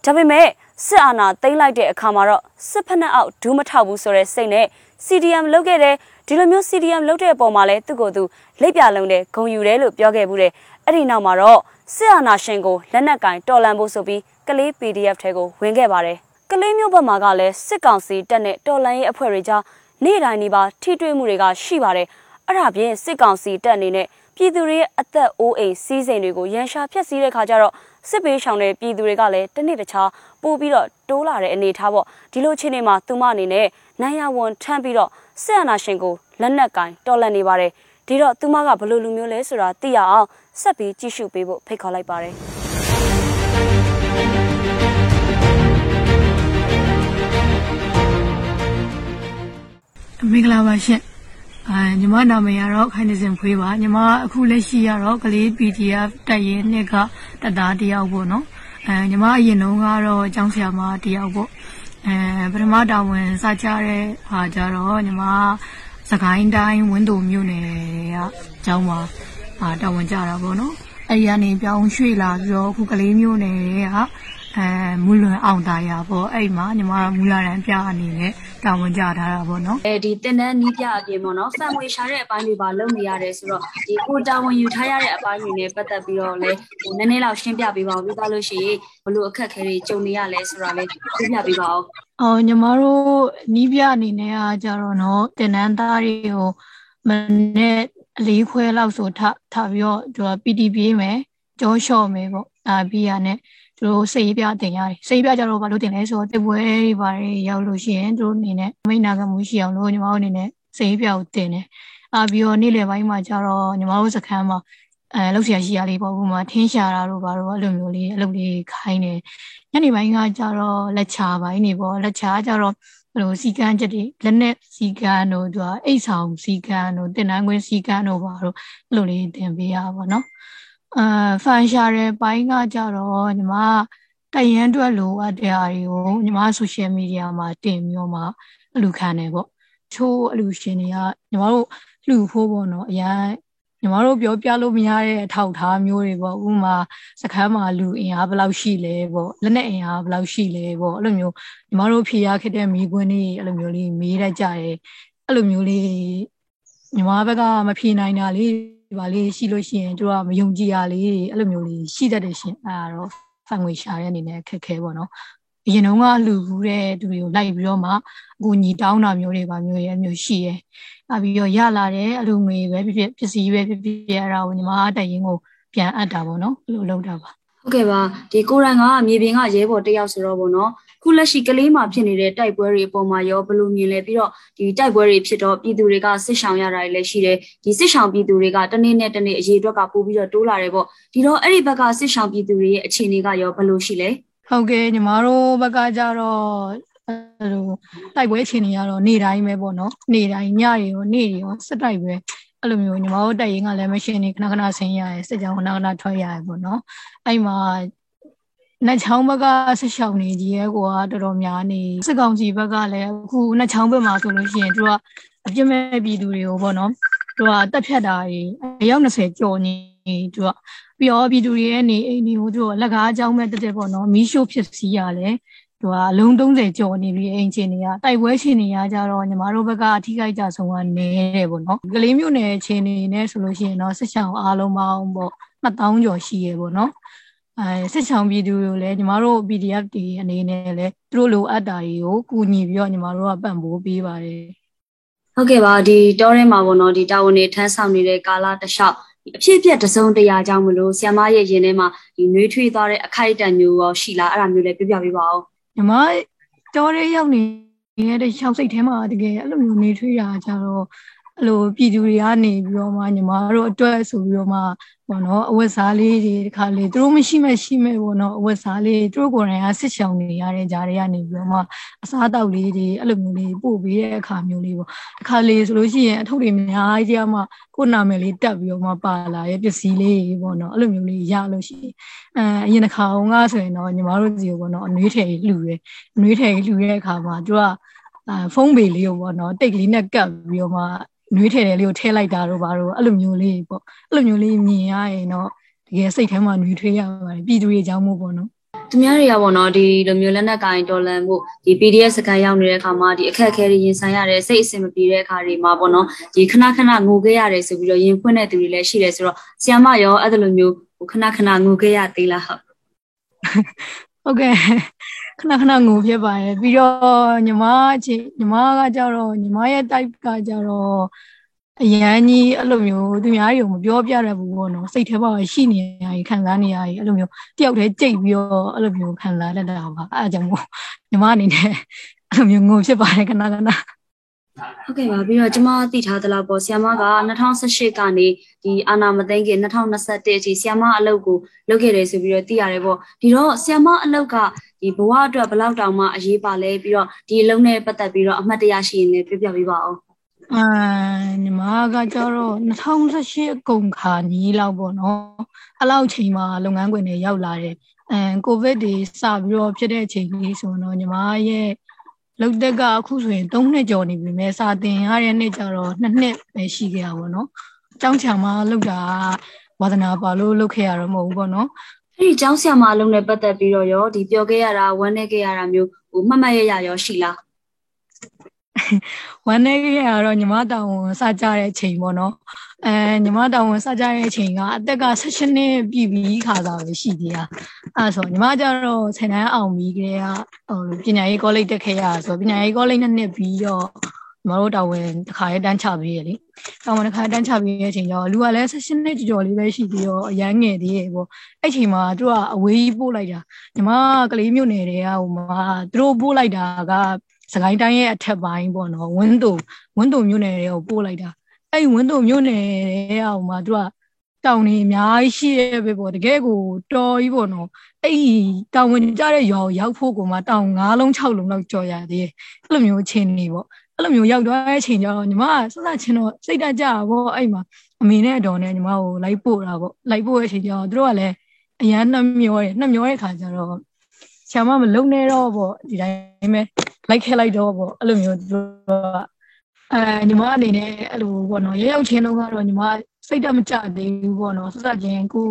ဒါပေမဲ့စစ်အာဏာသိမ်းလိုက်တဲ့အခါမှာတော့စစ်ဖက်နှက်အောက်ဒူးမထောက်ဘူးဆိုတဲ့စိတ်နဲ့ CDM လုပ်ခဲ့တဲ့ဒီလိုမျိုး CDM လုပ်တဲ့အပေါ်မှာလည်းသူ့ကိုယ်သူလက်ပြလုံးတဲ့ဂုံယူတယ်လို့ပြောခဲ့ဘူးတဲ့အဲ့ဒီနောက်မှာတော့စစ်အာဏာရှင်ကိုလက်နက်ကင်တော်လန်ဖို့ဆိုပြီး ကလေး PDF ထဲကိုဝင်ခဲ့ပါတယ်ကလေးမျိုးဘက်မှာကလည်းစစ်ကောင်စီတပ်နဲ့တော်လန်ရေးအဖွဲ့တွေကြားနေ့တိုင်းနေပါထိတွေ့မှုတွေကရှိပါတယ်အဲ့ဒါပြင်စစ်ကောင်စီတပ်အနေနဲ့ပြည်သူတွေရဲ့အသက်အိုးအိမ်စီးစိမ်တွေကိုရန်ရှာဖျက်ဆီးတဲ့ခါကျတော့စစ်ပေးရှောင်တဲ့ပြည်သူတွေကလည်းတစ်နေ့တစ်ခြားပို့ပြီးတော့တိုးလာတဲ့အနေထားပေါ့ဒီလိုချင်းနေမှာသူမအနေနဲ့နိုင်ရဝန်ထမ်းပြီးတော့စစ်အာဏာရှင်ကိုလက်နက်ကင်တော်လှန်နေပါတယ်ဒီတော့သူမကဘလို့လူမျိုးလဲဆိုတာသိရအောင်ဆက်ပြီးကြည့်ရှုပေးဖို့ဖိတ်ခေါ်လိုက်ပါတယ် မင်္ဂလာပါရှင်အဲညီမနာမည်ကတော့ခိုင်နေစင်ဖွေးပါညီမအခုလက်ရှိရတော့ကလေး PDF တက်ရင်နှစ်ကတသားတယောက်ပေါ့နော်အဲညီမအရင်တုန်းကတော့အကြောင်းဆရာမတယောက်ပေါ့အဲပထမတာဝန်စကြတဲ့ဟာကြတော့ညီမစကိုင်းတိုင်းဝင်းတုံမြို့နယ်ကအကြောင်းမှာအာတာဝန်ကြတာပေါ့နော်အဲ့ဒီကနေပြောင်းရွှေ့လာပြီးတော့အခုကလေးမြို့နယ်က အဲမူလွန်အောင်တာယာပေါ့အဲ့မှာညီမမူလာရန်ပြအနေနဲ့တာဝန်ကြထားတာပေါ့နော်အဲဒီတင်တန်းနီးပြအပြင်ပေါ့နော်ဖန်ဝေရှာတဲ့အပိုင်းတွေပါလုပ်နေရတယ်ဆိုတော့ဒီကိုတာဝန်ယူထားရတဲ့အပိုင်းတွေနဲ့ပတ်သက်ပြီးတော့လည်းဟိုနည်းနည်းလောက်ရှင်းပြပေးပါဦးပြီးသားလို့ရှိရင်ဘလို့အခက်အခဲတွေကြုံနေရလဲဆိုတာလည်းရှင်းပြပေးပါဦးအော်ညီမတို့နီးပြအနေနဲ့ကကြတော့နော်တင်နန်းသားတွေကိုမနေ့အလေးခွဲလောက်ဆိုထထပြီးတော့သူက PT ပြေးမယ်ကြောလျှော့မယ်ပေါ့အာပြီးရနဲ့ သူတို့စိတ်ပြတင်ရတယ်စိတ်ပြကြတော့ဘာလို့တင်လဲဆိုတော့တစ်ပွဲတွေဘာတွေရောက်လို့ရှိရင်သူတို့အနေနဲ့မိတ်နာကမှုရှိအောင်လို့ညီမတို့အနေနဲ့စိတ်ပြကိုတင်တယ်အာပြီးတော့နေ့လယ်ပိုင်းမှာကြတော့ညီမတို့စခန်းမှာအဲလောက်ဆရာရှိရလေးပေါ့ဥပမာထင်းရှာတာတို့ဘာတို့အဲ့လိုမျိုးလေးအလုပ်လေးခိုင်းတယ်ညနေပိုင်းကကြတော့လက်ချာပိုင်းနေပေါ့လက်ချာကြတော့ဘယ်လိုစီကန်းချက်တွေလက်နဲ့စီကန်းတို့သူကအိတ်ဆောင်စီကန်းတို့တင်တန်းခွင်းစီကန်းတို့ဘာတို့အဲ့လိုလေးတင်ပေးရပါတော့ အာဖန်ရှာတဲ့ပိုင်းကကြတော့ညီမတရန်တွက်လိုအပ်တဲ့အားတွေကိုညီမဆိုရှယ်မီဒီယာမှာတင်ပြီးတော့မှအလူခံတယ်ပေါ့ချိုးအလူရှင်တွေကညီမတို့လှူဖို့ပေါ့နော်အရင်ညီမတို့ပြောပြလို့မရတဲ့အထောက်ထားမျိုးတွေပေါ့ဥပမာစခန်းမှာလူအင်အားဘယ်လောက်ရှိလဲပေါ့လက်နဲ့အင်အားဘယ်လောက်ရှိလဲပေါ့အဲ့လိုမျိုးညီမတို့ဖြေရခဲ့တဲ့မိကွန်းတွေအဲ့လိုမျိုးလေးမေးတတ်ကြတယ်အဲ့လိုမျိုးလေး ညီမဘက်ကမဖြေနိုင်တာလေးပါလေးရှိလို့ရှိရင်တို့ကမယုံကြည်ရလေးအဲ့လိုမျိုးလေးရှိတတ်တယ်ရှင်အဲ့ဒါတော့ဖန်ငွေရှာတဲ့အနေနဲ့ခက်ခဲပေါ့နော်အရင်တုန်းကလူဘူးတဲ့သူတွေကိုလိုက်ပြီးတော့မှအကူညီတောင်းတာမျိုးတွေပါမျိုးရဲ့မျိုးရှိရဲ့အပြီးတော့ရလာတဲ့အလူငွေပဲဖြစ်ဖြစ်ပစ္စည်းပဲဖြစ်ဖြစ်အဲ့ဒါကိုညီမတရင်ကိုပြန်အပ်တာပေါ့နော်အဲ့လိုလုပ်တာပါဟုတ်ကဲ့ပါဒီကိုရန်ကမြေပြင်ကရဲဘော်တယောက်ဆိုတော့ဗောနော် ခုလက်ရှိကလေးမှာဖြစ်နေတဲ့တိုက်ပွဲတွေအပေါ်မှာရောဘယ်လိုမြင်လဲပြီးတော့ဒီတိုက်ပွဲတွေဖြစ်တော့ပြည်သူတွေကစစ်ဆောင်ရတာတွေလည်းရှိတယ်ဒီစစ်ဆောင်ပြည်သူတွေကတနေ့နဲ့တနေ့အရေးအတွက်ကပို့ပြီးတော့တိုးလာတယ်ဗောဒီတော့အဲ့ဒီဘက်ကစစ်ဆောင်ပြည်သူတွေရဲ့အခြေအနေကရောဘယ်လိုရှိလဲဟုတ်ကဲ့ညီမတို့ဘက်ကကြတော့အဲ့လိုတိုက်ပွဲအခြေအနေကတော့နေ့တိုင်းပဲပေါ့နော်နေ့တိုင်းညတွေရောနေ့တွေရောစစ်တိုက်ပဲအဲ့လိုမျိုးညီမတို့တိုက်ရင်ကလည်းမရှင်းနေခဏခဏဆင်းရရဲစစ်ကြောင်းခဏခဏထွက်ရရဲပေါ့နော်အဲ့မှာ နှချောင်းဘက်ကဆက်ရှောင်နေကြီးရဲ့ကိုကတော်တော်များနေစစ်ကောင်စီဘက်ကလည်းအခုနှချောင်းဘက်မှာဆိုလို့ရှိရင်သူကအပြစ်မဲ့ပြည်သူတွေကိုပေါ့နော်သူကတက်ဖြတ်တာတွေအယောက်20ကျော်နေသူကပြီးတော့ပြည်သူတွေရဲ့နေအိမ်တွေကိုသူကလက်ကားအကြောင်းမဲ့တက်တက်ပေါ့နော်မီးရှို့ဖြစ်စီရလဲသူကအလုံး30ကျော်နေပြီအိမ်ချင်းတွေကတိုက်ပွဲချင်းတွေကကြတော့ညီမတို့ဘက်ကအထိခိုက်ကြဆုံးကနေတယ်ပေါ့နော်ကလေးမျိုးနယ်ချင်းနေနဲ့ဆိုလို့ရှိရင်တော့စစ်ဆောင်အားလုံးပေါင်းပေါ့2000ကျော်ရှိရပေါ့နော် အဲစစ်ဆောင်ပြည်သူတွေလည်းညီမတို့ PDF တွေအနေနဲ့လည်းသူတို့လိုအပ်တာတွေကိုကူညီပြီးတော့ညီမတို့ကပံ့ပိုးပေးပါတယ်ဟုတ်ကဲ့ပါဒီတောထဲမှာဗောနော်ဒီတာဝန်တွေထမ်းဆောင်နေတဲ့ကာလတစ်လျှောက်ဒီအဖြစ်အပျက်တစ်စုံတစ်ရာကြောင့်မလို့ဆီယမရဲ့ရင်ထဲမှာဒီနှွေးထွေးသွားတဲ့အခိုက်အတန့်မျိုးရောရှိလားအဲ့ဒါမျိုးလည်းပြပြပေးပါဦးညီမတော်ရဲရောက်နေတဲ့ရှောက်စိတ်ထဲမှာတကယ်အဲ့လိုမျိုးနေထွေးတာကြတော့ အဲ့လိုပြည်သူတွေကနေပြီးတော့မှညီမတို့အတွက်ဆိုပြီးတော့မှပေါ့နော်အဝတ်စားလေးတွေဒီခါလေးသူတို့မရှိမဲ့ရှိမဲ့ပေါ့နော်အဝတ်စားလေးသူတို့ကိုယ်တိုင်ကစစ်ချောင်နေရတဲ့ဂျာတွေကနေပြီးတော့မှအစားအသောက်လေးတွေအဲ့လိုမျိုးလေးပို့ပေးတဲ့အခါမျိုးလေးပေါ့ဒီခါလေးဆိုလို့ရှိရင်အထုပ်တွေအများကြီးတရားမှကိုယ်နာမည်လေးတက်ပြီးတော့မှပါလာရဲ့ပစ္စည်းလေးပေါ့နော်အဲ့လိုမျိုးလေးရလို့ရှိရင်အဲအရင်တစ်ခါအောင်ကဆိုရင်တော့ညီမတို့စီကိုပေါ့နော်အနှွေးထည်လှူတယ်အနှွေးထည်လှူတဲ့အခါမှာသူကအဲဖုန်းပေလေးကိုပေါ့နော်တိတ်ကလေးနဲ့ကပ်ပြီးတော့မှ နွေးထည်တယ်လေးကိုထည့်လိုက်တာတော့ဘာလို့အဲ့လိုမျိုးလေးပေါ့အဲ့လိုမျိုးလေးမြင်ရရင်တော့တကယ်စိတ်ထဲမှာနွေးထွေးရပါတယ်ပြည်သူတွေအကြောင်းမို့ပေါ့နော်သူများတွေကပေါ့နော်ဒီလိုမျိုးလက်နက်ကင်ဒေါ်လန်မှုဒီ PDF စကန်ရောက်နေတဲ့အခါမှာဒီအခက်အခဲတွေရင်ဆိုင်ရတယ်စိတ်အဆင်မပြေတဲ့အခါတွေမှာပေါ့နော်ဒီခဏခဏငိုခဲ့ရတယ်ဆိုပြီးတော့ရင်ဖွင့်တဲ့သူတွေလည်းရှိတယ်ဆိုတော့ဆီယမရောအဲ့လိုမျိုးခဏခဏငိုခဲ့ရသေးလားဟုတ် ဟုတ်ကဲ့ခဏခဏငိုဖြစ်ပါရဲ့ပြီးတော့ညီမချင်းညီမကကြတော့ညီမရဲ့ type ကကြတော့အရန်ကြီးအဲ့လိုမျိုးသူများတွေကိုမပြောပြရဘူးပေါ့နော်စိတ်ထဲမှာရှိနေရရင်ခံစားနေရရင်အဲ့လိုမျိုးတယောက်တည်းကြိတ်ပြီးတော့အဲ့လိုမျိုးခံစားတတ်တာပါအဲ့ဒါကြောင့်မို့ညီမအနေနဲ့အဲ့လိုမျိုးငိုဖြစ်ပါတယ်ခဏခဏ ဟုတ်ကဲ့ပါပြီးတော့ကျမသိထားသလောက်ပေါ့ဆီယမက2018ကနေဒီအာနာမသိန်းက2021အထိဆီယမအလုပ်ကိုလုပ်ခဲ့တယ်ဆိုပြီးတော့သိရတယ်ပေါ့ဒီတော့ဆီယမအလုပ်ကဒီဘဝအတွက်ဘယ်လောက်တောင်မှအရေးပါလဲပြီးတော့ဒီအလုပ်နဲ့ပတ်သက်ပြီးတော့အမှတ်တရရှိရင်လည်းပြောပြပေးပါဦးအာညီမကကျတော့2018အကုန်ခါနီးလောက်ပေါ့နော်အဲ့လောက်ချိန်မှာလုပ်ငန်းခွင်တွေရောက်လာတယ်အဲကိုဗစ်တွေစပြီးတော့ဖြစ်တဲ့အချိန်ကြီးဆိုတော့ညီမရဲ့ လောက်တက်ကအခုဆိုရင်3နှစ်ကျော်နေပြီမဲ့စာတင်ရတဲ့နှစ်ကျတော့2နှစ်ပဲရှိခဲ့တာပေါ့နော်အကြောင်းချာမှာလောက်တာဝါသနာပါလို့လုပ်ခဲ့ရတော့မဟုတ်ဘူးပေါ့နော်အဲ့ဒီကျောင်းဆရာမအလုံးနဲ့ပတ်သက်ပြီးတော့ရောဒီပြောခဲ့ရတာဝမ်းနေခဲ့ရတာမျိုးဟိုမှတ်မှတ်ရရရောရှိလား ဝမ်းနေခဲ့ရတော့ညီမတောင်ဝန်စကြတဲ့အချိန်ပေါ့နော်အဲညီမတောင်ဝန်စကြတဲ့အချိန်ကအသက်က16နှစ်ပြည့်ပြီးခါသာပဲရှိသေးတာအဲဆိုညီမကျတော့ဆယ်တန်းအောင်ပြီးကလေးကဟိုပညာရေးကောလိပ်တက်ခဲ့ရဆိုပညာရေးကောလိပ်နှစ်နှစ်ပြီးတော့ညီမတို့တောင်ဝင်တစ်ခါရဲတန်းချပြီးရလေတောင်ဝင်တစ်ခါတန်းချပြီးတဲ့အချိန်ကျတော့လူကလည်း16နှစ်ကျော်လေးပဲရှိသေးတော့အရန်ငယ်သေးရဲ့ပေါ့အဲ့ချိန်မှာသူကအဝေးကြီးပို့လိုက်တာညီမကလေးမျိုးနယ်တွေကဟိုမှာသူတို့ပို့လိုက်တာက စကိုင်းတိုင်းရဲ့အထက်ပိုင်းပေါ့နော်ဝင်းတုံဝင်းတုံမြို့နယ်တွေကိုပို့လိုက်တာအဲ့ဝင်းတုံမြို့နယ်ရဲ့အောက်မှာသူကတောင်နေအများကြီးရှိရဲ့ပဲပေါ့တကယ်ကိုတော်ကြီးပေါ့နော်အဲ့တောင်ဝင်ကြတဲ့ရွာကိုရောက်ဖို့ကိုမှတောင်၅လုံး၆လုံးလောက်ကြော်ရသေးတယ်အဲ့လိုမျိုးချင်းနေပေါ့အဲ့လိုမျိုးရောက်သွားတဲ့အချိန်ကျတော့ညီမကစစချင်းတော့စိတ်တကြပေါ့အဲ့မှာအမေနဲ့အတော်နဲ့ညီမကိုလိုက်ပို့တာပေါ့လိုက်ပို့တဲ့အချိန်ကျတော့သူတို့ကလည်းအရန်နှမျောတယ်နှမျောတဲ့ခါကျတော့ဆရာမမလုံနေတော့ပေါ့ဒီတိုင်းပဲ လိုက်ခဲလိုက်တော့ပေါ့အဲ့လိုမျိုးသူတို့အဲညီမအနေနဲ့အဲ့လိုပေါ့နော်ရရောက်ချင်းတော့ကတော့ညီမစိတ်တမကြသေးဘူးပေါ့နော်စစချင်းကို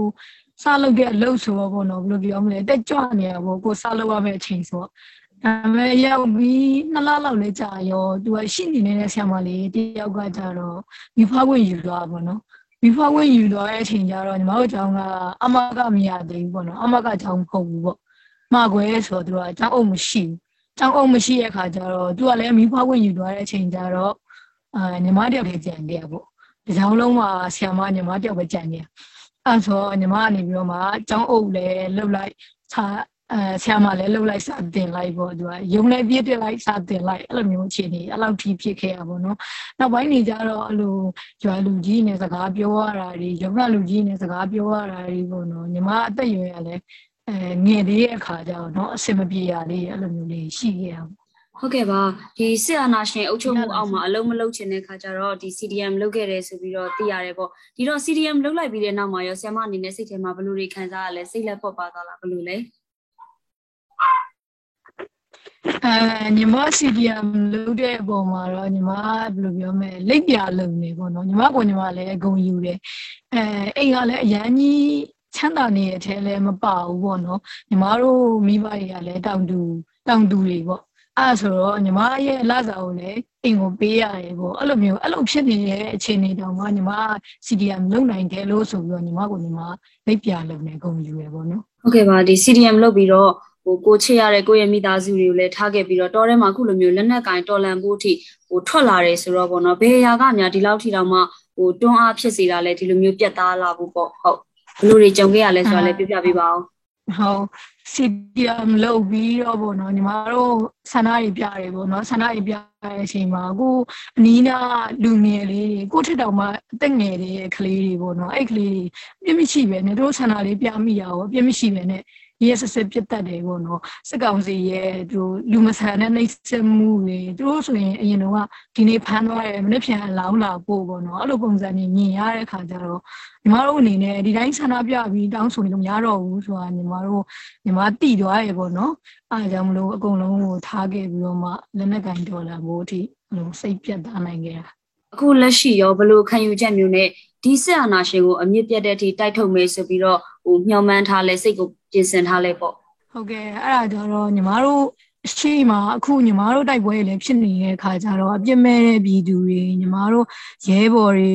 စားလုပ်တဲ့အလုပ်ဆိုတော့ပေါ့နော်ဘယ်လိုပြောမလဲတက်ကြွနေရပေါ့ကိုစားလုပ်ရမယ့်အချိန်ဆိုတော့ဒါပေမဲ့ရောက်ပြီးနှစ်လလောက်လဲကြာရောသူကရှိနေနေတဲ့ဆရာမလေးတယောက်ကကြတော့မိဖခွင့်ယူသွားပါတော့မိဖခွင့်ယူသွားတဲ့အချိန်ကျတော့ညီမတို့ကျောင်းကအမကမရသေးဘူးပေါ့နော်အမကကျောင်းမဟုတ်ဘူးပေါ့မှာခွဲဆိုတော့သူကကျောင်းအုပ်မရှိဘူး ကျောင်းအုပ်မရှိတဲ့အခါကျတော့သူကလည်းမိဖွားဝင်ယူသွားတဲ့အချိန်ကျတော့အာညီမတယောက်လေးကြံခဲ့ပေါ့ဒီကြောင်လုံးမှာဆရာမညီမတယောက်ပဲကြံခဲ့အဲဆိုညီမကနေပြီးတော့မှကျောင်းအုပ်လည်းလှုပ်လိုက်စာအဲဆရာမလည်းလှုပ်လိုက်စာတင်လိုက်ပေါ့သူကယုံလည်းပြည့်တက်လိုက်စာတင်လိုက်အဲ့လိုမျိုးအခြေအနေအဲ့လောက်ထိဖြစ်ခဲ့ရပါတော့နောက်ပိုင်းနေကြတော့အဲ့လိုကျွမ်းလူကြီးနဲ့စကားပြောရတာတွေရုံးလူကြီးနဲ့စကားပြောရတာတွေပေါ့နော်ညီမအသက်ရွယ်ရလဲ အဲငယ်သေးတဲ့အခါကျတော့เนาะအဆင်မပြေရလေးအဲ့လိုမျိုးလေးရှိခဲ့ရပါဟုတ်ကဲ့ပါဒီစစ်အာဏာရှင်အုပ်ချုပ်မှုအောက်မှာအလုံးမလုံးချင်တဲ့ခါကျတော့ဒီ CDM လုပ်ခဲ့တယ်ဆိုပြီးတော့သိရတယ်ပေါ့ဒီတော့ CDM လုပ်လိုက်ပြီးတဲ့နောက်မှာရောဆရာမအနေနဲ့စိတ်ထဲမှာဘယ်လိုတွေခံစားရလဲစိတ်လက်ပေါ်ပါသွားလားဘယ်လိုလဲအဲညီမ CDM လုပ်တဲ့အပေါ်မှာတော့ညီမဘယ်လိုပြောမလဲလက်ပြလုံနေပေါ့နော်ညီမကညီမလည်းအကုန်ယူတယ်အဲအိမ်ကလည်းအရန်ကြီး ချမ်းသာနေတဲ့အထဲလည်းမပါဘူးပေါ့နော်ညီမတို့မိဘတွေကလည်းတောင်တူတောင်တူတွေပေါ့အဲ့ဆိုတော့ညီမရဲ့လစာကိုလည်းအိမ်ကိုပေးရတယ်ပေါ့အဲ့လိုမျိုးအဲ့လိုဖြစ်နေတဲ့အခြေအနေတောင်မှညီမ CDM လုပ်နိုင်တယ်လို့ဆိုပြီးတော့ညီမကိုညီမလက်ပြလုပ်နေကုန်ယူရပေါ့နော်ဟုတ်ကဲ့ပါဒီ CDM လုပ်ပြီးတော့ဟိုကိုချစ်ရတဲ့ကိုရဲ့မိသားစုတွေကိုလည်းထားခဲ့ပြီးတော့တောထဲမှာအခုလိုမျိုးလက်နက်ကင်တော်လန်ဖို့အထိဟိုထွက်လာတယ်ဆိုတော့ပေါ့နော်ဘယ်အရာကများဒီလောက်ထိတောင်မှဟိုတွန်းအားဖြစ်စေတာလဲဒီလိုမျိုးပြတ်သားလာဖို့ပေါ့ဟုတ် ဘယ်လိုတွေကြုံခဲ့ရလဲဆိုတာလည်းပြပြပေးပါဦးဟုတ် CDM လုပ်ပြီးတော့ပေါ့နော်ညီမတို့ဆန္ဒတွေပြရတယ်ပေါ့နော်ဆန္ဒတွေပြတဲ့အချိန်မှာအခုအနီးနားလူငယ်လေးတွေကိုထက်တောင်မှအသက်ငယ်တဲ့ကလေးတွေပေါ့နော်အဲ့ကလေးတွေပြင်းမရှိပဲနဲ့တို့ဆန္ဒလေးပြမိရအောင်ပြင်းမရှိပဲနဲ့ ရဲဆက်ဆက်ပြတ်တတ်တယ်ပေါ့နော်စစ်ကောင်စီရဲ့သူလူမဆန်တဲ့နှိပ်စက်မှုတွေသူတို့ဆိုရင်အရင်တော့ဒီနေ့ဖမ်းသွားတယ်မနေ့ပြန်အလောင်းလာပို့ပေါ့နော်အဲ့လိုပုံစံကြီးမြင်ရတဲ့ခါကျတော့ညီမတို့အနေနဲ့ဒီတိုင်းဆန္ဒပြပြီးတောင်းဆိုနေလို့မရတော့ဘူးဆိုတာညီမတို့ညီမတိသွားရပေါ့နော်အားကြောင့်မလို့အကုန်လုံးကိုထားခဲ့ပြီးတော့မှလက်နက်ကင်ဒေါ်လာဘိုးအထိဟိုစိတ်ပြတ်သားနိုင်ခဲ့တာအခုလက်ရှိရောဘလို့ခံယူချက်မျိုးနဲ့ ဒီဆက်အာနာရှင်ကိုအမြင့်ပြတ်တဲ့အထိတိုက်ထုတ်မယ်ဆိုပြီးတော့ဟိုမျှော်မှန်းထားလဲစိတ်ကိုပြင်ဆင်ထားလဲပေါ့ဟုတ်ကဲ့အဲ့ဒါကြတော့ညီမတို့ရှေ့မှာအခုညီမတို့တိုက်ပွဲတွေလည်းဖြစ်နေတဲ့ခါကြတော့အပြစ်မဲ့တဲ့ပြည်သူတွေညီမတို့ရဲဘော်တွေ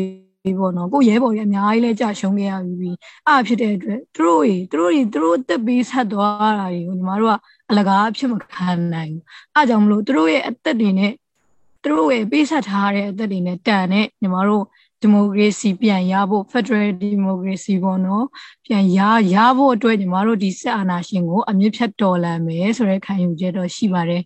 ပေါ့နော်ကိုရဲဘော်တွေအများကြီးလဲကြာရှုံးခဲ့ရပြီအဲ့ဖြစ်တဲ့အတွက်သူတို့တွေသူတို့တွေသူတို့တက်ပြီးဆက်သွားတာတွေကိုညီမတို့ကအလကားဖြစ်မခံနိုင်ဘူးအဲ့ကြောင့်မလို့သူတို့ရဲ့အသက်တွေနဲ့သူတို့ရဲ့ပေးဆက်ထားတဲ့အသက်တွေနဲ့တန်တဲ့ညီမတို့ ဒီမိုကရေစီပြန်ရဖို့ Federal Democracy ပေါ့နော်ပြန်ရရဖို့အတွက်ညီမတို့ဒီစစ်အာဏာရှင်ကိုအမြင့်ဖြတ်တော်လှန်မယ်ဆိုတဲ့ခံယူချက်တော့ရှိပါတယ်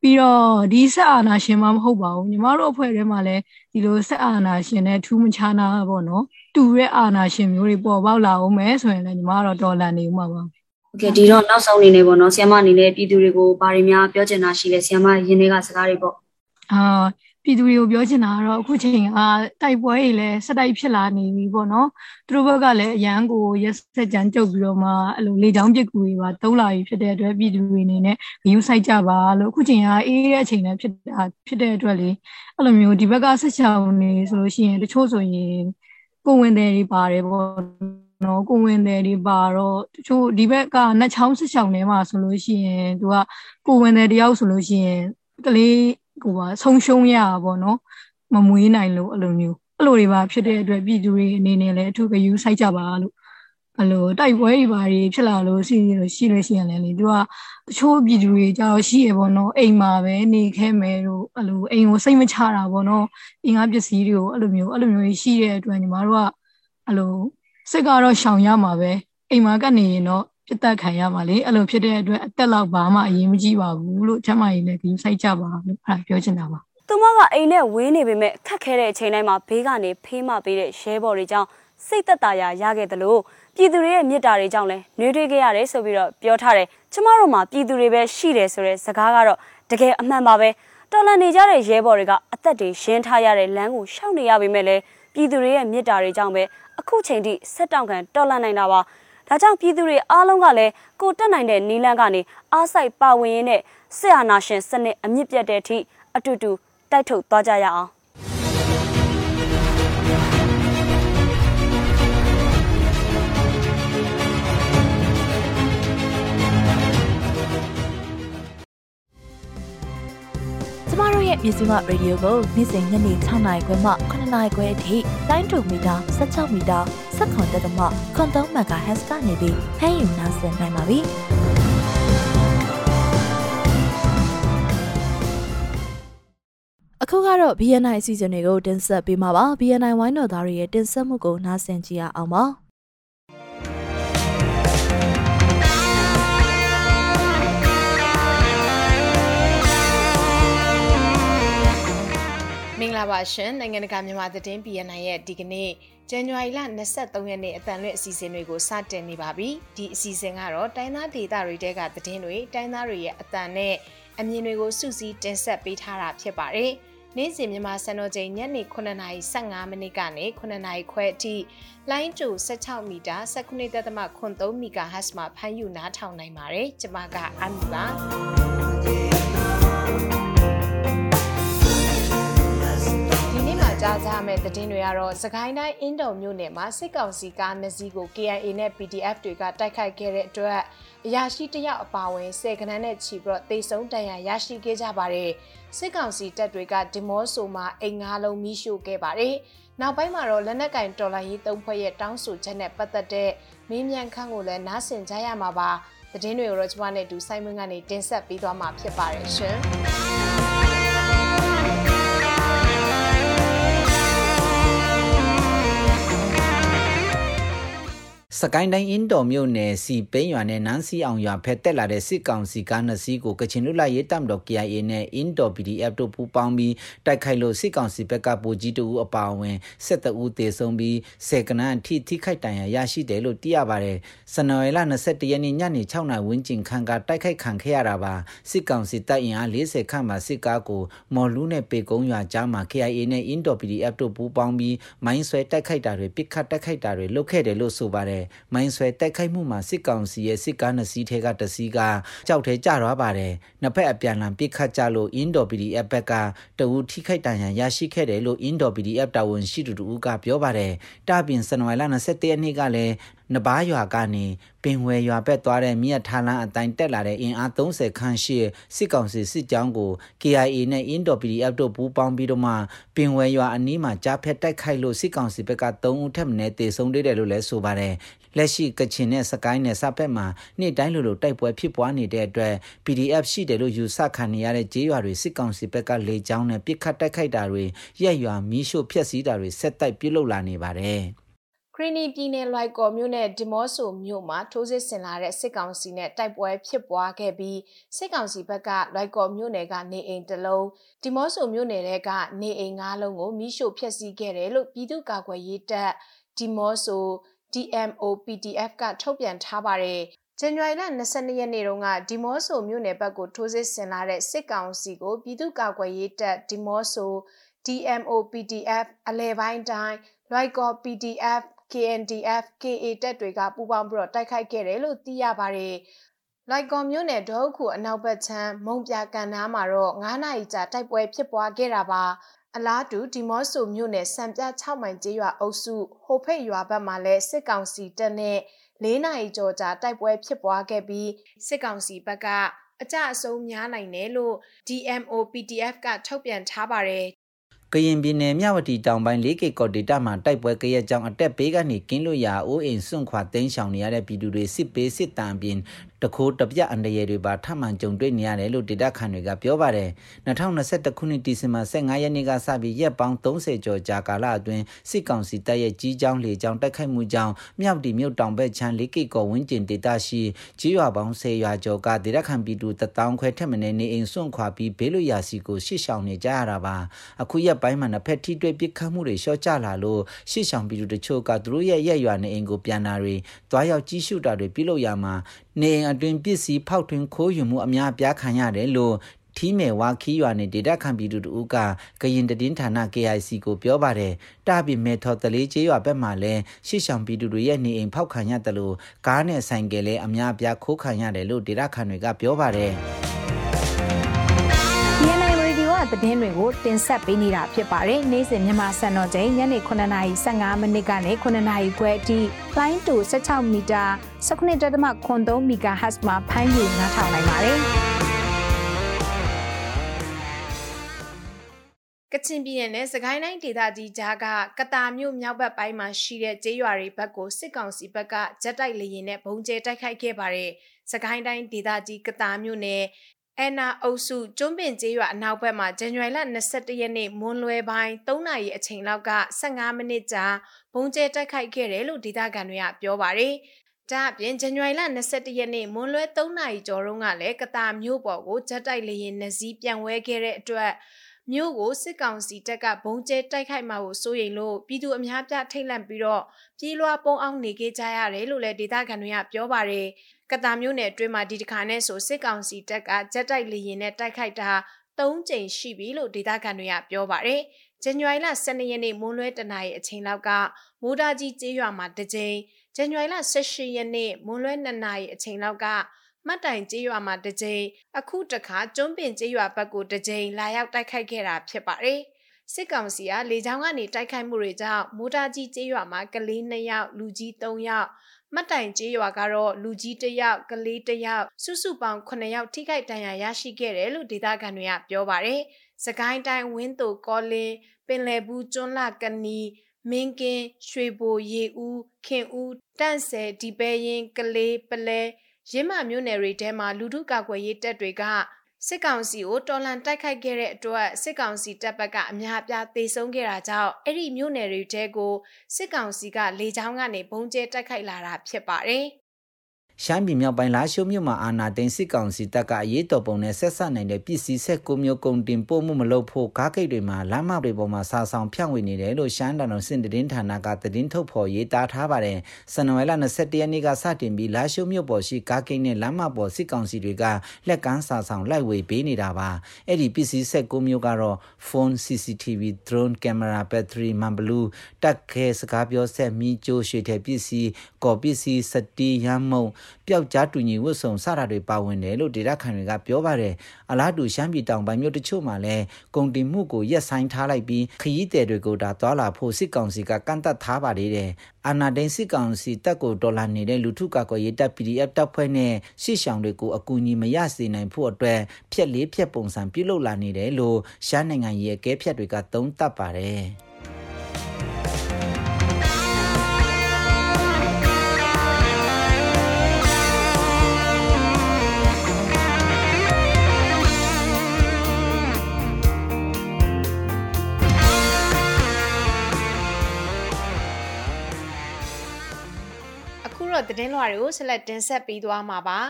ပြီးတော့ဒီဆက်အာဏာရှင်မှမဟုတ်ပါဘူးညီမတို့အဖွဲ့ထဲမှာလည်းဒီလိုဆက်အာဏာရှင်နဲ့ထူးမခြားနာပေါ့နော်တူတဲ့အာဏာရှင်မျိုးတွေပေါ်ပေါက်လာအောင်မယ်ဆိုရင်လည်းညီမတို့တော်လှန်နေဦးမှာပါဟုတ်ကဲ့ဒီတော့နောက်ဆုံးအနေနဲ့ပေါ့နော်ဆီယမအနေနဲ့ပြည်သူတွေကိုဘာတွေများပြောချင်တာရှိလဲဆီယမရင်းတွေကစကားတွေပေါ့အာ ပြည်သူတွေကိုပြောချင်တာကတော့အခုချိန်ကတိုက်ပွဲတွေလည်းစတိုက်ဖြစ်လာနေပြီပေါ့နော်သူတို့ဘက်ကလည်းအရန်ကိုရက်စက်ကြမ်းကြုတ်ပြီးတော့မှအဲ့လိုလေချောင်းပစ်ကူတွေပါတုံးလာပြီဖြစ်တဲ့အတွက်ပြည်သူတွေအနေနဲ့ဂရုစိုက်ကြပါလို့အခုချိန်ကအေးတဲ့အချိန်လည်းဖြစ်တာဖြစ်တဲ့အတွက်လေအဲ့လိုမျိုးဒီဘက်ကဆက်ချောင်းနေဆိုလို့ရှိရင်တချို့ဆိုရင်ကိုဝင်တယ်တွေပါတယ်ပေါ့နော်ကိုဝင်တယ်တွေပါတော့တချို့ဒီဘက်ကနှချောင်းဆက်ချောင်းထဲမှာဆိုလို့ရှိရင်သူကကိုဝင်တယ်တယောက်ဆိုလို့ရှိရင်ကလေး ကိုပါဆုံးရှုံးရတာပေါ့နော်မမွေးနိုင်လို့အဲ့လိုမျိုးအဲ့လိုတွေပါဖြစ်တဲ့အတွက်ပြည်သူတွေအနေနဲ့လည်းအထူးဂရုစိုက်ကြပါလို့အဲ့လိုတိုက်ပွဲတွေပါတွေဖြစ်လာလို့ရှိလို့ရှိလို့ရှိရင်လည်းလေသူကတချို့ပြည်သူတွေကြတော့ရှိရပေါ့နော်အိမ်မှာပဲနေခဲ့မယ်လို့အဲ့လိုအိမ်ကိုစိတ်မချတာပေါ့နော်အင်္ဂါပစ္စည်းတွေကိုအဲ့လိုမျိုးအဲ့လိုမျိုးရှိတဲ့အတွက်ညီမတို့ကအဲ့လိုစိတ်ကတော့ရှောင်ရမှာပဲအိမ်မှာကနေရင်တော့ ပြတ်တက်ခံရပါလေအဲ့လိုဖြစ်တဲ့အတွက်အသက်လောက်ဘာမှအရေးမကြီးပါဘူးလို့ကျမကြီးလည်းဒီစိုက်ကြပါလို့အဲ့ဒါပြောချင်တာပါသူမကအိမ်နဲ့ဝေးနေပေမဲ့ခက်ခဲတဲ့အချိန်တိုင်းမှာဘေးကနေဖေးမပေးတဲ့ရဲဘော်တွေကြောင့်စိတ်သက်သာရာရခဲ့တယ်လို့ပြည်သူတွေရဲ့မြစ်တာတွေကြောင့်လည်းနှွေးထွေးခဲ့ရတယ်ဆိုပြီးတော့ပြောထားတယ်ကျမတို့မှာပြည်သူတွေပဲရှိတယ်ဆိုတဲ့စကားကတော့တကယ်အမှန်ပါပဲတော်လန်နေကြတဲ့ရဲဘော်တွေကအသက်တွေရှင်းထားရတဲ့လမ်းကိုရှောက်နေရပေမဲ့လည်းပြည်သူတွေရဲ့မြစ်တာတွေကြောင့်ပဲအခုချိန်ထိဆက်တောင်ခံတော်လန်နိုင်တာပါ ဒါကြောင့်ပြည်သူတွေအားလုံးကလည်းကိုတက်နိုင်တဲ့နီလန်းကနေအားစိုက်ပါဝင်ရင်းနဲ့ဆရာနာရှင်စနစ်အမြင့်ပြတ်တဲ့အထိအတူတူတိုက်ထုတ်သွားကြရအောင် မတို့ရဲ့မြစီမရေဒီယိုကိုနေ့စဉ်ညနေ6နာရီခွဲမှ9နာရီခွဲအထိတိုင်းတူမီတာ16မီတာ7.3တက်မှခွန်3 MHz ကနေပြီးဖမ်းယူနိုင်စင်နိုင်ပါပြီ။အခုကတော့ BNI အစီအစဉ်တွေကိုတင်ဆက်ပေးမှာပါ BNI ဝိုင်းတော်သားတွေရဲ့တင်ဆက်မှုကိုနားဆင်ကြရအောင်ပါ။ င်္ဂလာပါရှင်နိုင်ငံတကာမြန်မာသတင်း BNN ရဲ့ဒီကနေ့ဇန်နဝါရီလ23ရက်နေ့အတန်လွင့်အစီအစဉ်တွေကိုစတင်နေပါပြီဒီအစီအစဉ်ကတော့တိုင်းသားဒေသတွေတဲကသတင်းတွေတိုင်းသားတွေရဲ့အတန်နဲ့အမြင်တွေကိုစုစည်းတင်ဆက်ပေးထားတာဖြစ်ပါတယ်နေ့စဉ်မြန်မာစံတော်ချိန်ညနေ9:15မိနစ်ကနေ9:00ခွဲအထိလိုင်းတူ16မီတာ19.3 MHz မှာဖမ်းယူနားထောင်နိုင်ပါတယ်ကျွန်မကအမီပါ ကြားကြမယ့်သတင်းတွေကတော့စကိုင်းတိုင်းအင်းတုံမြို့နယ်မှာစစ်ကောင်စီကားနှစ်စီးကို KIA နဲ့ PDF တွေကတိုက်ခိုက်ခဲ့တဲ့အတွက်အရာရှိတယောက်အပါအဝင်စေကနန်းနဲ့ချီပြီးတော့တေဆုံးတန်ရာရရှိခဲ့ကြပါတယ်စစ်ကောင်စီတပ်တွေကဒီမော့ဆိုမှာအိမ်ငါးလုံးမိရှို့ခဲ့ပါတယ်နောက်ပိုင်းမှာတော့လက်နက်ကင်တော်လိုင်းရေးသုံးဖွဲ့ရဲ့တောင်းဆိုချက်နဲ့ပတ်သက်တဲ့မင်းမြန်ခန့်ကိုလည်းနားဆင်ကြရမှာပါသတင်းတွေကိုတော့ကျွန်မနဲ့တူဆိုင်မွန်းကနေတင်ဆက်ပေးသွားမှာဖြစ်ပါတယ်ရှင် စကိုင်းတိုင်းအင်းတော်မြို့နယ်စီပိန်းရွာနဲ့နန်းစီအောင်ရွာဖက်တက်လာတဲ့စစ်ကောင်စီကားနှစ်စီးကိုကချင်လူလိုက်ရေးတပ်မတော် KIA နဲ့အင်းတော် PDF တို့ပူးပေါင်းပြီးတိုက်ခိုက်လို့စစ်ကောင်စီဘက်ကပိုကြီးတူအပါအဝင်စစ်တအူးတေဆုံးပြီးဆယ်ကနန်းအထိထိခိုက်တန်ရာရရှိတယ်လို့သိရပါတယ်။စနော်ရီလ22ရက်နေ့ညနေ6နာရီဝန်းကျင်ခန့်ကတိုက်ခိုက်ခံခဲ့ရတာပါစစ်ကောင်စီတပ်အင်အား40ခန့်မှစစ်ကားကိုမော်လူးနဲ့ပေကုန်းရွာကြားမှာ KIA နဲ့အင်းတော် PDF တို့ပူးပေါင်းပြီးမိုင်းဆွဲတိုက်ခိုက်တာတွေပစ်ခတ်တိုက်ခိုက်တာတွေလုပ်ခဲ့တယ်လို့ဆိုပါတယ်မိုင်းဆွဲတိုက်ခိုက်မှုမှာစစ်ကောင်စီရဲ့စစ်ကားနှစ်စီးထဲကတစ်စီးကကြောက်ထဲကျသွားပါတယ်နှစ်ဖက်အပြန်အလှန်ပစ်ခတ်ကြလို့အင်းတော် PDF ဘက်ကတအူထိခိုက်တန်ရန်ရရှိခဲ့တယ်လို့အင်းတော် PDF တာဝန်ရှိသူတို့ကပြောပါတယ်တာပြင်စနဝိုင်လ21ရက်နေ့ကလည်း နဘားရွာကနေပင်ဝဲရွာဘက်သွားတဲ့မြက်ထားလန်းအတိုင်းတက်လာတဲ့အင်အား30ခန့်ရှိစစ်ကောင်စီစစ်ကြောင်းကို KIA နဲ့ Indo PDF တို့ပူးပေါင်းပြီးတော့မှပင်ဝဲရွာအနီးမှာကြားဖက်တိုက်ခိုက်လို့စစ်ကောင်စီဘက်က3ဦးထက်မနည်းတေဆုံးသေးတယ်လို့လည်းဆိုပါတယ်လက်ရှိကချင်နဲ့စကိုင်းနဲ့စပက်မှာနေ့တိုင်းလိုလိုတိုက်ပွဲဖြစ်ပွားနေတဲ့အတွက် PDF ရှိတယ်လို့ယူဆခံနေရတဲ့ကြေးရွာတွေစစ်ကောင်စီဘက်ကလေကြောင်းနဲ့ပစ်ခတ်တိုက်ခိုက်တာတွေရက်ရွာမီးရှို့ဖျက်ဆီးတာတွေဆက်တိုက်ပြုလုပ်လာနေပါတယ် ခရီနီပြည်နယ်လွိုက်ကော်မြို့နယ်ဒီမော့ဆိုမြို့မှာထိုးစစ်ဆင်လာတဲ့စစ်ကောင်စီနဲ့တိုက်ပွဲဖြစ်ပွားခဲ့ပြီးစစ်ကောင်စီဘက်ကလွိုက်ကော်မြို့နယ်ကနေအိမ်တစ်လုံးဒီမော့ဆိုမြို့နယ်ထဲကနေအိမ်၅လုံးကိုမိရှို့ဖျက်ဆီးခဲ့တယ်လို့ပြည်သူ့ကာကွယ်ရေးတပ်ဒီမော့ဆို DMO PDF ကထုတ်ပြန်ထားပါတယ်ဇန်နဝါရီလ22ရက်နေ့တုန်းကဒီမော့ဆိုမြို့နယ်ဘက်ကိုထိုးစစ်ဆင်လာတဲ့စစ်ကောင်စီကိုပြည်သူ့ကာကွယ်ရေးတပ်ဒီမော့ဆို DMO PDF အလဲပိုင်းတိုင်းလွိုက်ကော် PDF KNDF KA တပ်တွေကပူးပေါင်းပြီးတော့တိုက်ခိုက်ခဲ့တယ်လို့သိရပါတယ်။လိုက်ကော်မြို့နယ်ဒေါခုအနောက်ဘက်ချမ်းမုံပြကန်နားမှာတော့9နာရီကြာတိုက်ပွဲဖြစ်ပွားခဲ့တာပါ။အလားတူဒီမော့ဆိုမြို့နယ်စံပြ6မိုင်ကျေးရွာအုပ်စုဟိုဖိတ်ရွာဘက်မှာလည်းစစ်ကောင်စီတပ်နဲ့၄နာရီကျော်ကြာတိုက်ပွဲဖြစ်ပွားခဲ့ပြီးစစ်ကောင်စီဘက်ကအကြအဆုံးများနိုင်တယ်လို့ DMO PDF ကထုတ်ပြန်ထားပါတယ် ကရင်ပြည်နယ်မြဝတီတောင်ပိုင်း၄ကီကော်ဒေတာမှာတိုက်ပွဲကြရကြောင်းအတက်ပေးကနေကင်းလို့ရာအိုးအိမ်စွန့်ခွာတင်းရှောင်နေရတဲ့ပြည်သူတွေစစ်ပေးစစ်တမ်းပြင်တခိုးတပြအန်တရတွေပါထမှန်ကြုံတွေ့နေရတယ်လို့ဒေတာခန်တွေကပြောပါတယ်2021ခုနှစ်ဒီဇင်ဘာ15ရက်နေ့ကစပြီးရက်ပေါင်း30ကျော်ကြာကာလအတွင်းစစ်ကောင်စီတပ်ရဲ့ကြီးကြောင်းလေကြောင်းတိုက်ခိုက်မှုကြောင့်မြောက်တီမြို့တောင်ဘက်ချမ်း၄ကီကော်ဝင်းကျင်ဒေတာရှိကြီးရွာပေါင်း10ရွာကျော်ကဒေတာခန်ပြည်သူ1000ခွဲထက်မနည်းနေအိမ်စွန့်ခွာပြီးဘေးလွရာစီကိုရှစ်ရှောင်နေကြရတာပါအခုရက်ပိုင်းမှာနှစ်ဖက်ထိတွေ့ပစ်ခတ်မှုတွေရှော့ကျလာလို့ရှစ်ရှောင်ပြည်သူတချို့ကသူတို့ရဲ့ရက်ရွာနေအိမ်ကိုပြန်လာတွေတွားရောက်ကြီးရှုတာတွေပြုလုပ်ရမှာ နေအိမ်အတွင်ပစ္စည်းဖောက်ထွင်းခိုးယူမှုအများပြားခံရတယ်လို့ထီးမယ်ဝါခီးရွာနဲ့ဒေတာခံပြည်သူတို့ကကရင်တည်င်းဌာန KIC ကိုပြောပါတယ်တပိမေထော်တလေးကျေးရွာဘက်မှာလည်းရှစ်ဆောင်ပြည်သူတွေရဲ့နေအိမ်ဖောက်ခံရတယ်လို့ကားနဲ့ဆိုင်ကယ်လည်းအများပြားခိုးခံရတယ်လို့ဒေတာခံတွေကပြောပါတယ် သတင်းတွေကိုတင်ဆက်ပေးနေတာဖြစ်ပါတယ်။နေ့စဉ်မြန်မာစံတော်ချိန်ညနေ9:15မိနစ်ကနေ9:00ခွဲအထိလိုင်းတူ16မီတာ19.3 MHz မှာဖမ်းယူနားထောင်နိုင်ပါတယ်။ကချင်ပြည်နယ်နဲ့စကိုင်းတိုင်းဒေသကြီးကြားကကတာမြို့မြောက်ဘက်ပိုင်းမှာရှိတဲ့ကျေးရွာတွေဘက်ကိုစစ်ကောင်စီဘက်ကဂျက်တိုက်လေယာဉ်နဲ့ဘုံကျဲတိုက်ခိုက်ခဲ့ပါတယ်။စကိုင်းတိုင်းဒေသကြီးကတာမြို့နယ် အန်နာအုပ်စုကျွန်းပင်ကျေးရွာအနောက်ဘက်မှာဇန်နဝါရီလ22ရက်နေ့မွန်းလွဲပိုင်း3နာရီအချိန်လောက်က15မိနစ်ကြာဘုံကျဲတိုက်ခိုက်ခဲ့တယ်လို့ဒေသခံတွေကပြောပါတယ်။ဒါအပြင်ဇန်နဝါရီလ22ရက်နေ့မွန်းလွဲ3နာရီကျော်တုန်းကလည်းကတာမြို့ပေါ်ကိုဂျက်တိုက်လေယာဉ်နှစီးပြန်ဝဲခဲ့တဲ့အတွက် မြို့ကိုစစ်ကောင်စီတပ်ကဘုံကျဲတိုက်ခိုက်မှာကိုစိုးရိမ်လို့ပြည်သူအများပြထိတ်လန့်ပြီးတော့ပြေးလွှားပုံအောင်နေခဲ့ကြရတယ်လို့လည်းဒေသခံတွေကပြောပါတယ်။ကတာမျိုးနယ်အတွင်းမှာဒီတစ်ခါနဲ့ဆိုစစ်ကောင်စီတပ်ကဂျက်တိုက်လေယာဉ်နဲ့တိုက်ခိုက်တာ၃ကြိမ်ရှိပြီလို့ဒေသခံတွေကပြောပါတယ်။ဇန်နဝါရီလ12ရက်နေ့မွန်းလွဲတနာရီအချိန်လောက်ကမိုးတာကြီးကျေးရွာမှာတစ်ကြိမ်ဇန်နဝါရီလ18ရက်နေ့မွန်းလွဲ2နာရီအချိန်လောက်က မှတ်တိုင်ကျေးရွာမှာတစ်ကြိမ်အခုတခါကျွန်းပင်ကျေးရွာဘက်ကိုတစ်ကြိမ်လာရောက်တိုက်ခိုက်ခဲ့တာဖြစ်ပါတယ်။စစ်ကောင်စီကလေကြောင်းကနေတိုက်ခိုက်မှုတွေကြောင့်မိုးတာကြီးကျေးရွာမှာကလေး2ယောက်လူကြီး3ယောက်မှတ်တိုင်ကျေးရွာကတော့လူကြီးတစ်ယောက်ကလေးတစ်ယောက်စုစုပေါင်း9ယောက်ထိခိုက်ဒဏ်ရာရရှိခဲ့တယ်လို့ဒေသခံတွေကပြောပါတယ်။စကိုင်းတိုင်းဝင်းတူကောလင်းပင်လယ်ဘူးကျွန်းလကနီမင်းကင်းရွှေဘိုရေဦးခင်ဦးတန့်ဆယ်ဒီပဲရင်ကလေးပလဲ ရင်းမမြို့နယ်တွေထဲမှာလူထုကာကွယ်ရေးတပ်တွေကစစ်ကောင်စီကိုတော်လှန်တိုက်ခိုက်ခဲ့တဲ့အတွက်စစ်ကောင်စီတပ်ဘက်ကအများအပြားသေဆုံးခဲ့တာကြောင့်အဲ့ဒီမြို့နယ်တွေတဲကိုစစ်ကောင်စီကလေကြောင်းကနေဘုံကျဲတိုက်ခိုက်လာတာဖြစ်ပါတယ်။ ရှမ်းပြည်မြောက်ပိုင်းလာရှိုးမြို့မှာအာနာသိန်းစစ်ကောင်စီတပ်ကအရေးတော်ပုံနဲ့ဆက်ဆက်နိုင်တဲ့ပြည်စည်းဆက်ကိုမျိုးကုန်တင်ပို့မှုမလုပ်ဖို့ကားဂိတ်တွေမှာလမ်းမတွေပေါ်မှာစာဆောင်ဖြန့်ဝေနေတယ်လို့ရှမ်းတန်တော်စင်တင်းဌာနကသတင်းထုတ်ဖော်ရေးသားထားပါတယ်။စနဝဲလ21ရက်နေ့ကစတင်ပြီးလာရှိုးမြို့ပေါ်ရှိကားဂိတ်နဲ့လမ်းမပေါ်စစ်ကောင်စီတွေကလက်ကမ်းစာဆောင်လိုက်ဝေပေးနေတာပါ။အဲ့ဒီပြည်စည်းဆက်ကိုမျိုးကတော့ phone CCTV drone camera battery မန်ဘလူးတက်ခဲစကားပြောဆက်မီကျိုးရွှေထည်ပစ္စည်းကော်ပစ္စည်းစတီးရမ်းမုံပျောက်ကြားတူညီဝတ်စုံစတာတွေပါဝင်တယ်လို့ဒေတာခန်တွေကပြောပါတယ်အလားတူရှမ်းပြည်တောင်ပိုင်းမြို့တချို့မှာလည်းကုန်တင်မှုကိုရက်ဆိုင်ထားလိုက်ပြီးခရီးသည်တွေကိုဒါသွာလာဖို့စစ်ကောင်စီကကန့်သက်ထားပါသေးတယ်အာနာဒိန်စစ်ကောင်စီတပ်ကိုဒေါ်လာနေတဲ့လူထုကာကွယ်ရေးတပ် PDF တပ်ဖွဲ့နဲ့ရှေ့ဆောင်တွေကိုအကူအညီမရစေနိုင်ဖို့အတွက်ဖြက်လေးဖြက်ပုံစံပြုလုပ်လာနေတယ်လို့ရှမ်းနိုင်ငံရဲ့အကဲဖြတ်တွေကသုံးသပ်ပါတယ် တော့သတင်းလွှာတွေကိုဆက်လက်တင်ဆက်ပေးသွားမှာပါ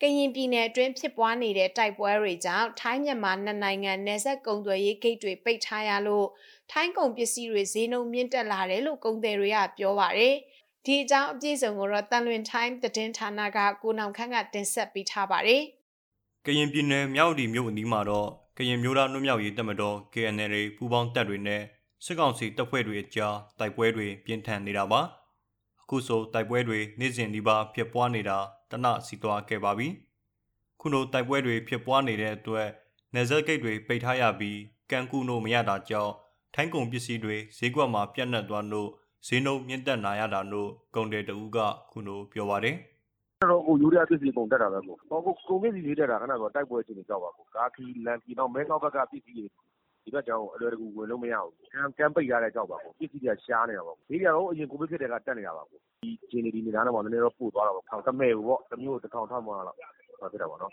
ကရင်ပြည်နယ်အတွင်းဖြစ်ပွားနေတဲ့တိုက်ပွဲတွေကြောင့်ထိုင်းမြန်မာနှစ်နိုင်ငံနယ်စပ်ကုန်သွယ်ရေးဂိတ်တွေပိတ်ထားရလို့ထိုင်းကုန်ပစ္စည်းတွေဈေးနှုန်းမြင့်တက်လာတယ်လို့ကုန်သည်တွေကပြောပါတယ်။ဒီအကြောင်းအပြည့်စုံကိုတော့တန်လွင်ထိုင်းသတင်းဌာနကကိုနောင်ခန့်ကတင်ဆက်ပေးထားပါတယ်။ကရင်ပြည်နယ်မြောက်ဒီမြို့အနီးမှာတော့ကရင်မျိုးသားနှုတ်မြောက်ရေးတပ်မတော် KNL ပူးပေါင်းတပ်တွေနဲ့စစ်ကောင်စီတပ်ဖွဲ့တွေအကြားတိုက်ပွဲတွေပြင်းထန်နေတာပါ။ ခုဆိုတိုက်ပွဲတွေနေ့စဉ်ဒီပါဖြစ်ပွားနေတာတနစီသွားခဲ့ပါပြီခုလိုတိုက်ပွဲတွေဖြစ်ပွားနေတဲ့အတွက်နေဇက်ဂိတ်တွေပိတ်ထားရပြီးကန်ကူနိုမရတာကြောင့်ထိုင်းကုန်ပစ္စည်းတွေဈေးကွက်မှာပြတ်နှက်သွားလို့ဈေးနှုန်းမြင့်တက်လာရတာလို့ကုန်တယ်တဦးကခုလိုပြောပါတယ်တော့ကိုယူရီးယားပစ္စည်းကုန်တက်တာပဲကိုဟောကိုကိုပစ္စည်းတွေတက်တာခဏတော့တိုက်ပွဲချင်းတွေကြောက်ပါကိုကာခီလန်ကီတော့မဲကောက်ဘက်ကပစ္စည်းတွေ ဒီဘက်ကြောင်အလွယ်တကူ ဝင်လို့မရဘူးကမ်းကမ်းပိတ်ရတဲ့ကြောက်ပါကိုပစ္စည်းတွေက ရှားနေတာပါကိုဒီကတော့အရင် ကိုဗစ်ဖြစ်တဲ့ကတက်နေတာပါကိုဒီဂျင်းနေ ဒီနေသားနဲ့ပေါ့နည်းနည်းတော့ ပို့သွားတာပေါ့ထောင်တမဲ့ဘူးပေါ့တစ်မျိုးတစ်ထောင်ထောင်မှလောက် ဖြစ်တာပေါ့နော်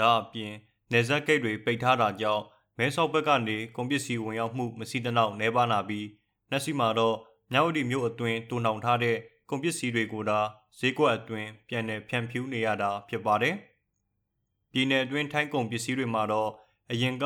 ဒါအပြင်နေဇက်ဂိတ်တွေ ပိတ်ထားတာကြောင့် မဲဆောက်ဘက်ကနေ ကုန်ပစ္စည်းဝင်ရောက်မှု မရှိတဲ့နောက်နှဲပါလာပြီးနှက်စီမှာတော့ မြောက်ဒီမြို့အတွင်းတူနှောင်ထားတဲ့ ကုန်ပစ္စည်းတွေကိုသာ ဈေးကွက်အတွင်း ပြန်လည်ဖြန့်ဖြူးနေရတာ ဖြစ်ပါတယ်။ပြည်내အတွင်း ထိုင်းကုန်ပစ္စည်းတွေမှာတော့ အရင်က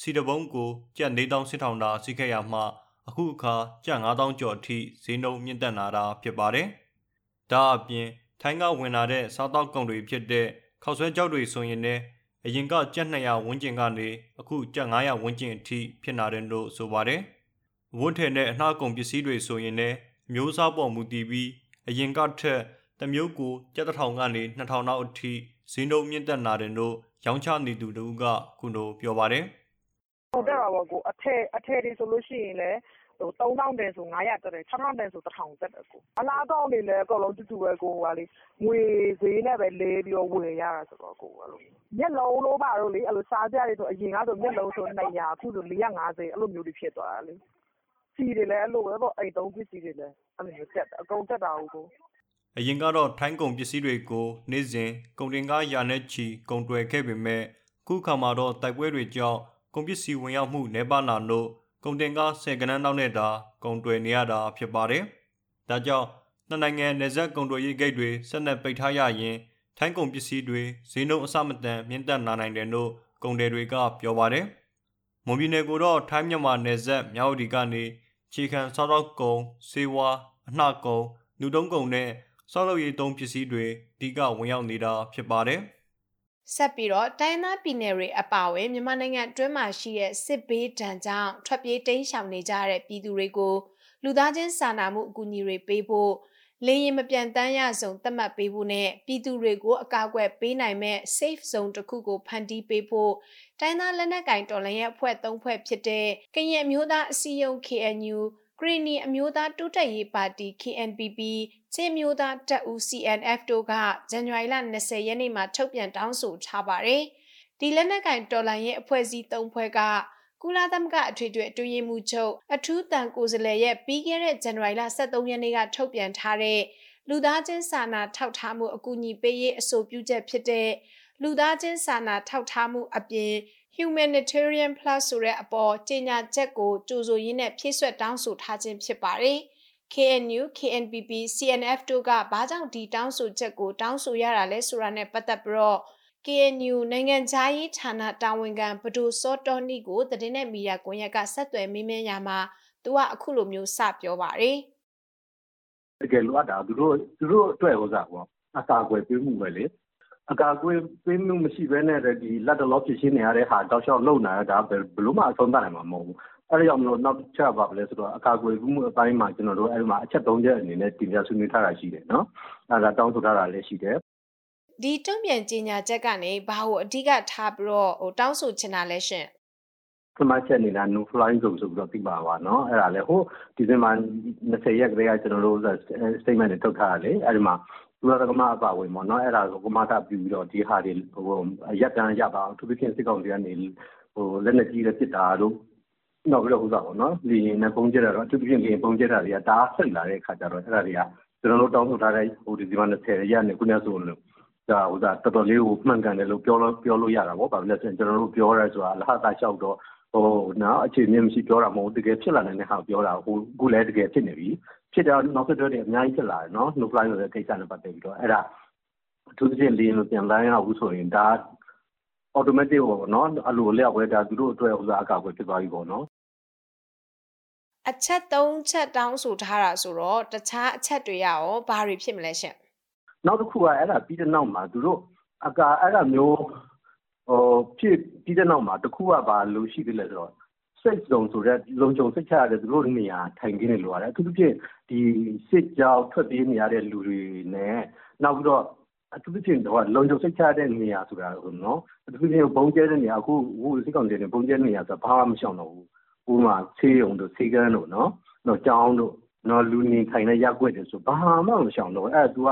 စီတပုံးကိုကျပ်4000စစ်ထောင်တာစီခဲ့ရမှအခုအခါကျပ်9000ကျော်အထိဈေးနှုန်းမြင့်တက်လာတာဖြစ်ပါတယ်။ဒါအပြင်ထိုင်းကဝင်လာတဲ့စားတောက်ကုန်တွေဖြစ်တဲ့ခောက်ဆွဲကြောက်တွေဆိုရင်လည်းအရင်ကကျပ်200ဝန်းကျင်ကနေအခုကျပ်900ဝန်းကျင်အထိဖြစ်လာတယ်လို့ဆိုပါတယ်။ဝတ်ထည်နဲ့အနှားကုန်ပစ္စည်းတွေဆိုရင်လည်းမျိုးစားပေါ်မူတည်ပြီးအရင်ကထက်တမျိုးကိုကျပ်1000ကနေ2000လောက်အထိဈေးနှုန်းမြင့်တက်လာတယ်လို့ ရောင်းချနေသူတို့ကခုလိုပြောပါတယ်။ဟုတ်တယ်ပါဘောကိုအထက်အထက်တွေဆိုလို့ရှိရင်လည်းဟို3000တန်ဆို900တက်တယ်6000တန်ဆို1000တက်တယ်ကိုအလားကောင်းနေလဲအကုန်လုံးတူတူပဲကိုကလေငွေဈေးနဲ့ပဲလဲပြီးတော့ဝယ်ရတာဆိုတော့ကိုအဲ့လိုမျက်လုံးလို့ပါတော့လေအဲ့လိုစားကြတွေဆိုအရင်ကဆိုမျက်လုံးဆို200အခုဆို450အဲ့လိုမျိုးတွေဖြစ်သွားတာလေစီတွေလည်းအဲ့လိုပဲပေါ့အိမ်သုံးပစ္စည်းတွေလည်းအဲ့လိုမျိုးတက်တယ်အကုန်တက်တာဟုတ်ကို အရင်ကတော့ထိုင်းကုန်ပစ္စည်းတွေကိုနေ့စဉ်ကုန်တင်ကားရာနဲ့ချီကုန်တွယ်ခဲ့ပေမဲ့ခုခါမှာတော့တိုက်ပွဲတွေကြောင့်ကုန်ပစ္စည်းဝင်ရောက်မှုနှဲပါလာလို့ကုန်တင်ကားဆယ်ကနန်းနောက်နဲ့တာကုန်တွယ်နေရတာဖြစ်ပါတယ်။ဒါကြောင့်နှစ်နိုင်ငံနယ်စပ်ကုန်တွယ်ရေးဂိတ်တွေဆက်လက်ပိတ်ထားရရင်ထိုင်းကုန်ပစ္စည်းတွေဈေးနှုန်းအဆမတန်မြင့်တက်လာနိုင်တယ်လို့ကုန်တယ်တွေကပြောပါတယ်။မွန်ပြည်နယ်ကိုတော့ထိုင်းမြန်မာနယ်စပ်မြောက်ဒီကနေခြေခံစားတော့ကုန်စေဝါအနှကုံလူတုံးကုန်နဲ့ စောက်လုပ်ရေးသုံးပစ္စည်းတွေအဓိကဝင်ရောက်နေတာဖြစ်ပါတယ်။ဆက်ပြီးတော့တိုင်းသားပြည်နယ်တွေအပါအဝင်မြန်မာနိုင်ငံအတွင်းမှာရှိတဲ့စစ်ဘေးဒဏ်ကြောင့်ထွက်ပြေးတိမ်းရှောင်နေကြတဲ့ပြည်သူတွေကိုလူသားချင်းစာနာမှုအကူအညီတွေပေးဖို့လေရင်မပြန်တမ်းရဆုံးသတ်မှတ်ပေးဖို့နဲ့ပြည်သူတွေကိုအကာအကွယ်ပေးနိုင်မဲ့ safe zone တစ်ခုကိုဖန်တီးပေးဖို့တိုင်းသားလက်နက်ကင်တော်လှန်ရေးအဖွဲ့၃ဖွဲ့ဖြစ်တဲ့ကရင်မျိုးသားအစည်းအရုံး KNU ကရီနီအမျိုးသားတိုးတက်ရေးပါတီ KNPP ချင်းမျိုးသားတပ်ဦး CNF တို့ကဇန်နဝါရီလ20ရက်နေ့မှာထုတ်ပြန်တောင်းဆိုထားပါတယ်။ဒီလက်နက်ကင်တော်လှန်ရေးအဖွဲ့အစည်း၃ဖွဲ့ကကုလသမဂ္ဂအထွေထွေအတွင်းရေးမှူးချုပ်အထူးတန်ကိုယ်စားလှယ်ရဲ့ပြီးခဲ့တဲ့ဇန်နဝါရီလ23ရက်နေ့ကထုတ်ပြန်ထားတဲ့လူသားချင်းစာနာထောက်ထားမှုအကူအညီပေးရေးအဆိုပြုချက်ဖြစ်တဲ့လူသားချင်းစာနာထောက်ထားမှုအပြင် humanitarian plus ဆိုတဲ့အပေါ်ကြေညာချက်ကိုကြိုဆိုရင်းနဲ့ဖြည့်ဆွတ်တောင်းဆိုထားခြင်းဖြစ်ပါတယ်။ KNU, KNPP, CNF တို့ကဘာကြောင့်ဒီတောင်းဆိုချက်ကိုတောင်းဆိုရတာလဲဆိုတာနဲ့ပတ်သက်ပြီးတော့ KNU နိုင်ငံခြားရေးဌာနတာဝန်ခံဘဒိုစောတော်နီကိုတည်တဲ့မီဒီယာကွန်ရက်ကဆက်သွယ်မေးမြန်းရမှာသူကအခုလိုမျိုးစပြောပါတယ်တကယ်လို့တာသူတို့သူတို့အတွက်ဟောစားပေါ့အစာအကွယ်ပေးမှုပဲလေအကာအကွယ်ပေးမှုမရှိဘဲနဲ့ဒီလက်တလောဖြစ်ရှင်းနေရတဲ့ဟာတောက်လျှောက်လုံလာတာဘယ်လို့မှအဆုံးသတ်နိုင်မှာမဟုတ်ဘူး အဲ့ဒါကြောင့်မလို့နောက်ချက်ပါလဲဆိုတော့အကာအကွယ်မှုအပိုင်းမှာကျွန်တော်တို့အဲ့ဒီမှာအချက်၃ချက်အနေနဲ့တင်ပြဆွေးနွေးထားတာရှိတယ်နော်အဲ့ဒါတောင်းဆိုထားတာလည်းရှိတယ် ဒီတုံ့ပြန်ကြေညာချက်ကနေဘာကိုအဓိကထားပြီးတော့ဟိုတောင်းဆိုချင်တာလဲရှင်ပထမချက်နေတာ no flying zone ဆိုပြီးတော့ပြပါပါเนาะအဲ့ဒါလေဟိုဒီဇင်ဘာ20ရက်ကလေးကကျွန်တော်တို့ statement တွေထုတ်ထားတာလေအဲ့ဒီမှာလူရကမအပါဝင်ပေါ့နော်အဲ့ဒါကိုကမတာပြပြီးတော့ဒီဟာတွေဟိုရက်တန်းရပါအောင်သူပြင်းစစ်ကောင်တွေကနေဟိုလက်နဲ့ကြီးတဲ့စစ်တာတို့ နောက်ပြီးတော့ဥစားပေါ့နော်လီရင်နဲ့ပုံကျတာတော့သူပြင်းလီရင်ပုံကျတာတွေကဒါဆိတ်လာတဲ့အခါကျတော့အဲ့ဒါတွေကကျွန်တော်တို့တောင်းဆိုထားတဲ့ဟိုဒီဇင်ဘာ20ရက်နဲ့ခုနကဆိုလို့ဒါဟိုဒါတော်တော်လေးကိုမှန်ကန်တယ်လို့ပြောလို့ပြောလို့ရတာပေါ့ဘာလို့လဲဆိုရင်ကျွန်တော်တို့ပြောရဲဆိုတာလဟတာလျှောက်တော့ဟိုနော်အခြေအနေမရှိပြောတာမဟုတ်တကယ်ဖြစ်လာနိုင်တဲ့ဟာပြောတာဟိုခုလည်းတကယ်ဖြစ်နေပြီဖြစ်တော့နောက်ဆက်တွဲတွေအများကြီးဖြစ်လာတယ်နော် no fly ဆိုတဲ့ကိစ္စနဲ့ပတ်သက်ပြီးတော့အဲ့ဒါအထူးသဖြင့်လင်းလို့ပြန်လိုင်းရဘူးဆိုရင်ဒါ automatic ပေါ့နော်အလိုလျောက်ပဲဒါသူတို့အတွက်ဥစားအကောက်ပဲဖြစ်သွားပြီပေါ့နော် အချက်၃ချက်တောင်းဆိုထားတာဆိုတော့တခြားအချက်တွေရရောဘာတွေဖြစ်မလဲရှင်နောက်တစ်ခုကအဲ့ဒါပြီးတဲ့နောက်မှာသူတို့အကာအဲ့ဒါမျိုးဟိုဖြစ်ပြီးတဲ့နောက်မှာတခုကဘာလို့ရှိသေးလဲဆိုတော့စိတ်စုံဆိုတဲ့လုံခြုံစိတ်ချရတဲ့သူတို့နေရာထိုင်ခင်းနေလိုရတယ်အထူးသဖြင့်ဒီစစ်ကြောက်ထွက်ပြေးနေရတဲ့လူတွေနဲ့နောက်ပြီးတော့အထူးသဖြင့်တော့လုံခြုံစိတ်ချတဲ့နေရာဆိုတာကိုနော်အထူးသဖြင့်ဘုံကျဲတဲ့နေရာအခုအခုစစ်ကောင်စီတွေဘုံကျဲနေရာဆိုဘာမှမရှောင်တော့ဘူး ဥပမာဆေးရုံတို့ဆေးကန်းတို့နော်တော့ကျောင်းတို့နော်လူနေထိုင်တဲ့ရက်ွက်တွေဆိုဘာမှမရှောင်တော့အဲ့ဒါ तू က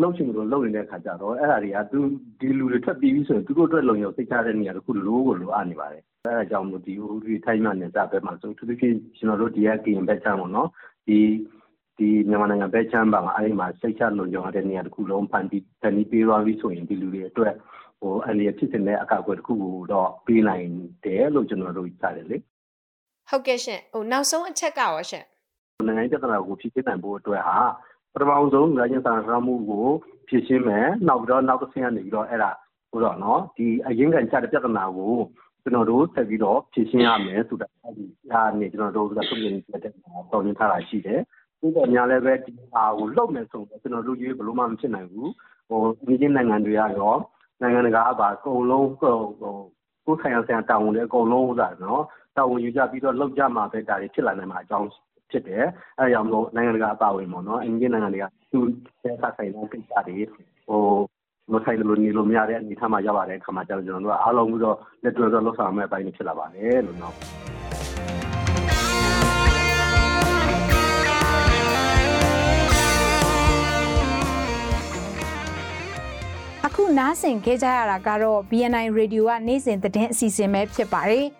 လှုပ်ချင်လို့လှုပ်နေတဲ့ခါကျတော့အဲ့ဒါတွေကသူဒီလူတွေထွက်ပြီးပြီဆိုရင်သူတို့အတွက်လုံခြုံစိတ်ချတဲ့နေရာတခုလိုကိုလိုအပ်နေပါတယ်အဲဒါကြောင့်မို့ဒီဟိုဒီထိုင်းမှနယ်စပ်ဘက်မှာဆိုသူတို့ဖြစ်ကျွန်တော်တို့ဒီကကရင်ဘက်ချမ်းပေါ့နော်ဒီဒီမြန်မာနိုင်ငံဘက်ချမ်းပါမှာအဲဒီမှာစိတ်ချလုံခြုံတဲ့နေရာတခုလုံးဖန်ပြီးတန်ပြီးပေးသွားပြီဆိုရင်ဒီလူတွေအတွက်ဟိုအနေနဲ့ဖြစ်တဲ့အကောက်အကွယ်တခုကိုတော့ပေးနိုင်တယ်လို့ကျွန်တော်တို့ကြားတယ်လေ ဟုတ်ကဲ့ရှင်ဟိုနောက်ဆုံးအချက်ကရောရှင်နိုင်ငံပြဿနာကိုဖြေရှင်းနိုင်ဖို့အတွက်ဟာပထမဆုံးလူချင်းစာနာမှုကိုဖြေရှင်းမယ်နောက်ပြီးတော့နောက်တစ်ဆင့်ကနေပြီးတော့အဲ့ဒါဟိုတော့နော်ဒီအရင်ကန်ချတဲ့ပြဿနာကိုကျွန်တော်တို့ဆက်ပြီးတော့ဖြေရှင်းရမယ်ဆိုတာအဲဒီအားနေကျွန်တော်တို့ကသုံးရတဲ့တော်ရင်ထားတာရှိတယ်ဒီတော့ညာလည်းပဲဒီဟာကိုလှုပ်မယ်ဆိုတော့ကျွန်တော်တို့ကြီးဘယ်လိုမှမဖြစ်နိုင်ဘူးဟိုဒီချင်းနိုင်ငံတွေရောနိုင်ငံတကာကပါအကုန်လုံးဟိုကိုယ်ဆိုင်ရာဆိုင်ရာတာဝန်တွေအကုန်လုံးဥစားနော် တာဝန်ယူကြပြီးတော့လောက်ကြမှာပဲဒါတွေဖြစ်လာနိုင်မှာအကြောင်းဖြစ်တယ်အဲဒါကြောင့်မို့နိုင်ငံတကာအပါဝင်ပေါ့နော်အင်ဂျင်နိုင်ငံတွေကသူတဲ့ဆက်ဆိုင်တဲ့ကိစ္စတွေဟိုမဆိုင်လို့နေလို့မရတဲ့အနေထားမှာရောက်လာတဲ့အခါမှာကျတော့ကျွန်တော်တို့အားလုံးပြီးတော့လက်တွဲတော့လှုပ်ဆောင်မဲ့အပိုင်းတွေဖြစ်လာပါတယ်လို့နော်အခုနားဆင်ခဲ့ကြရတာကတော့ BNI Radio ကနေ့စဉ်သတင်းအစီအစဉ်ပဲဖြစ်ပါတယ်။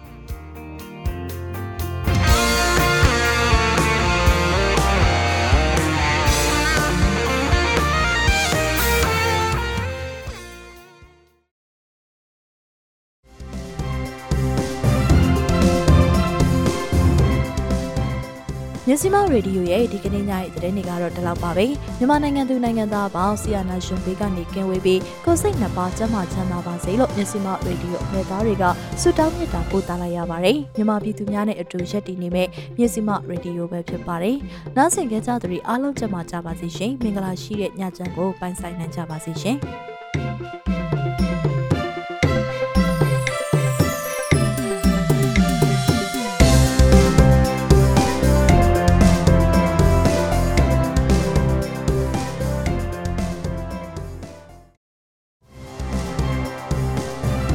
မြစီမရေဒီယိုရဲ့ဒီကနေ့ညရဲ့သတင်းတွေကတော့ဒီလောက်ပါပဲမြန်မာနိုင်ငံသူနိုင်ငံသားပေါင်းဆီယနာရှင်ဘေးကနေကင်းဝေးပြီးကိုစိတ်နှစ်ပါးကျန်းမာချမ်းသာပါစေလို့မြစီမရေဒီယိုအမေသားတွေကဆုတောင်းမြတ်တာပို့သလာရပါတယ်မြန်မာပြည်သူများနဲ့အတူရက်တည်နေမဲ့မြစီမရေဒီယိုပဲဖြစ်ပါတယ်နားဆင်ကြကြသူတွေအားလုံးကျန်းမာကြပါစေရှင်မင်္ဂလာရှိတဲ့ညချမ်းကိုပိုင်ဆိုင်နိုင်ကြပါစေရှင်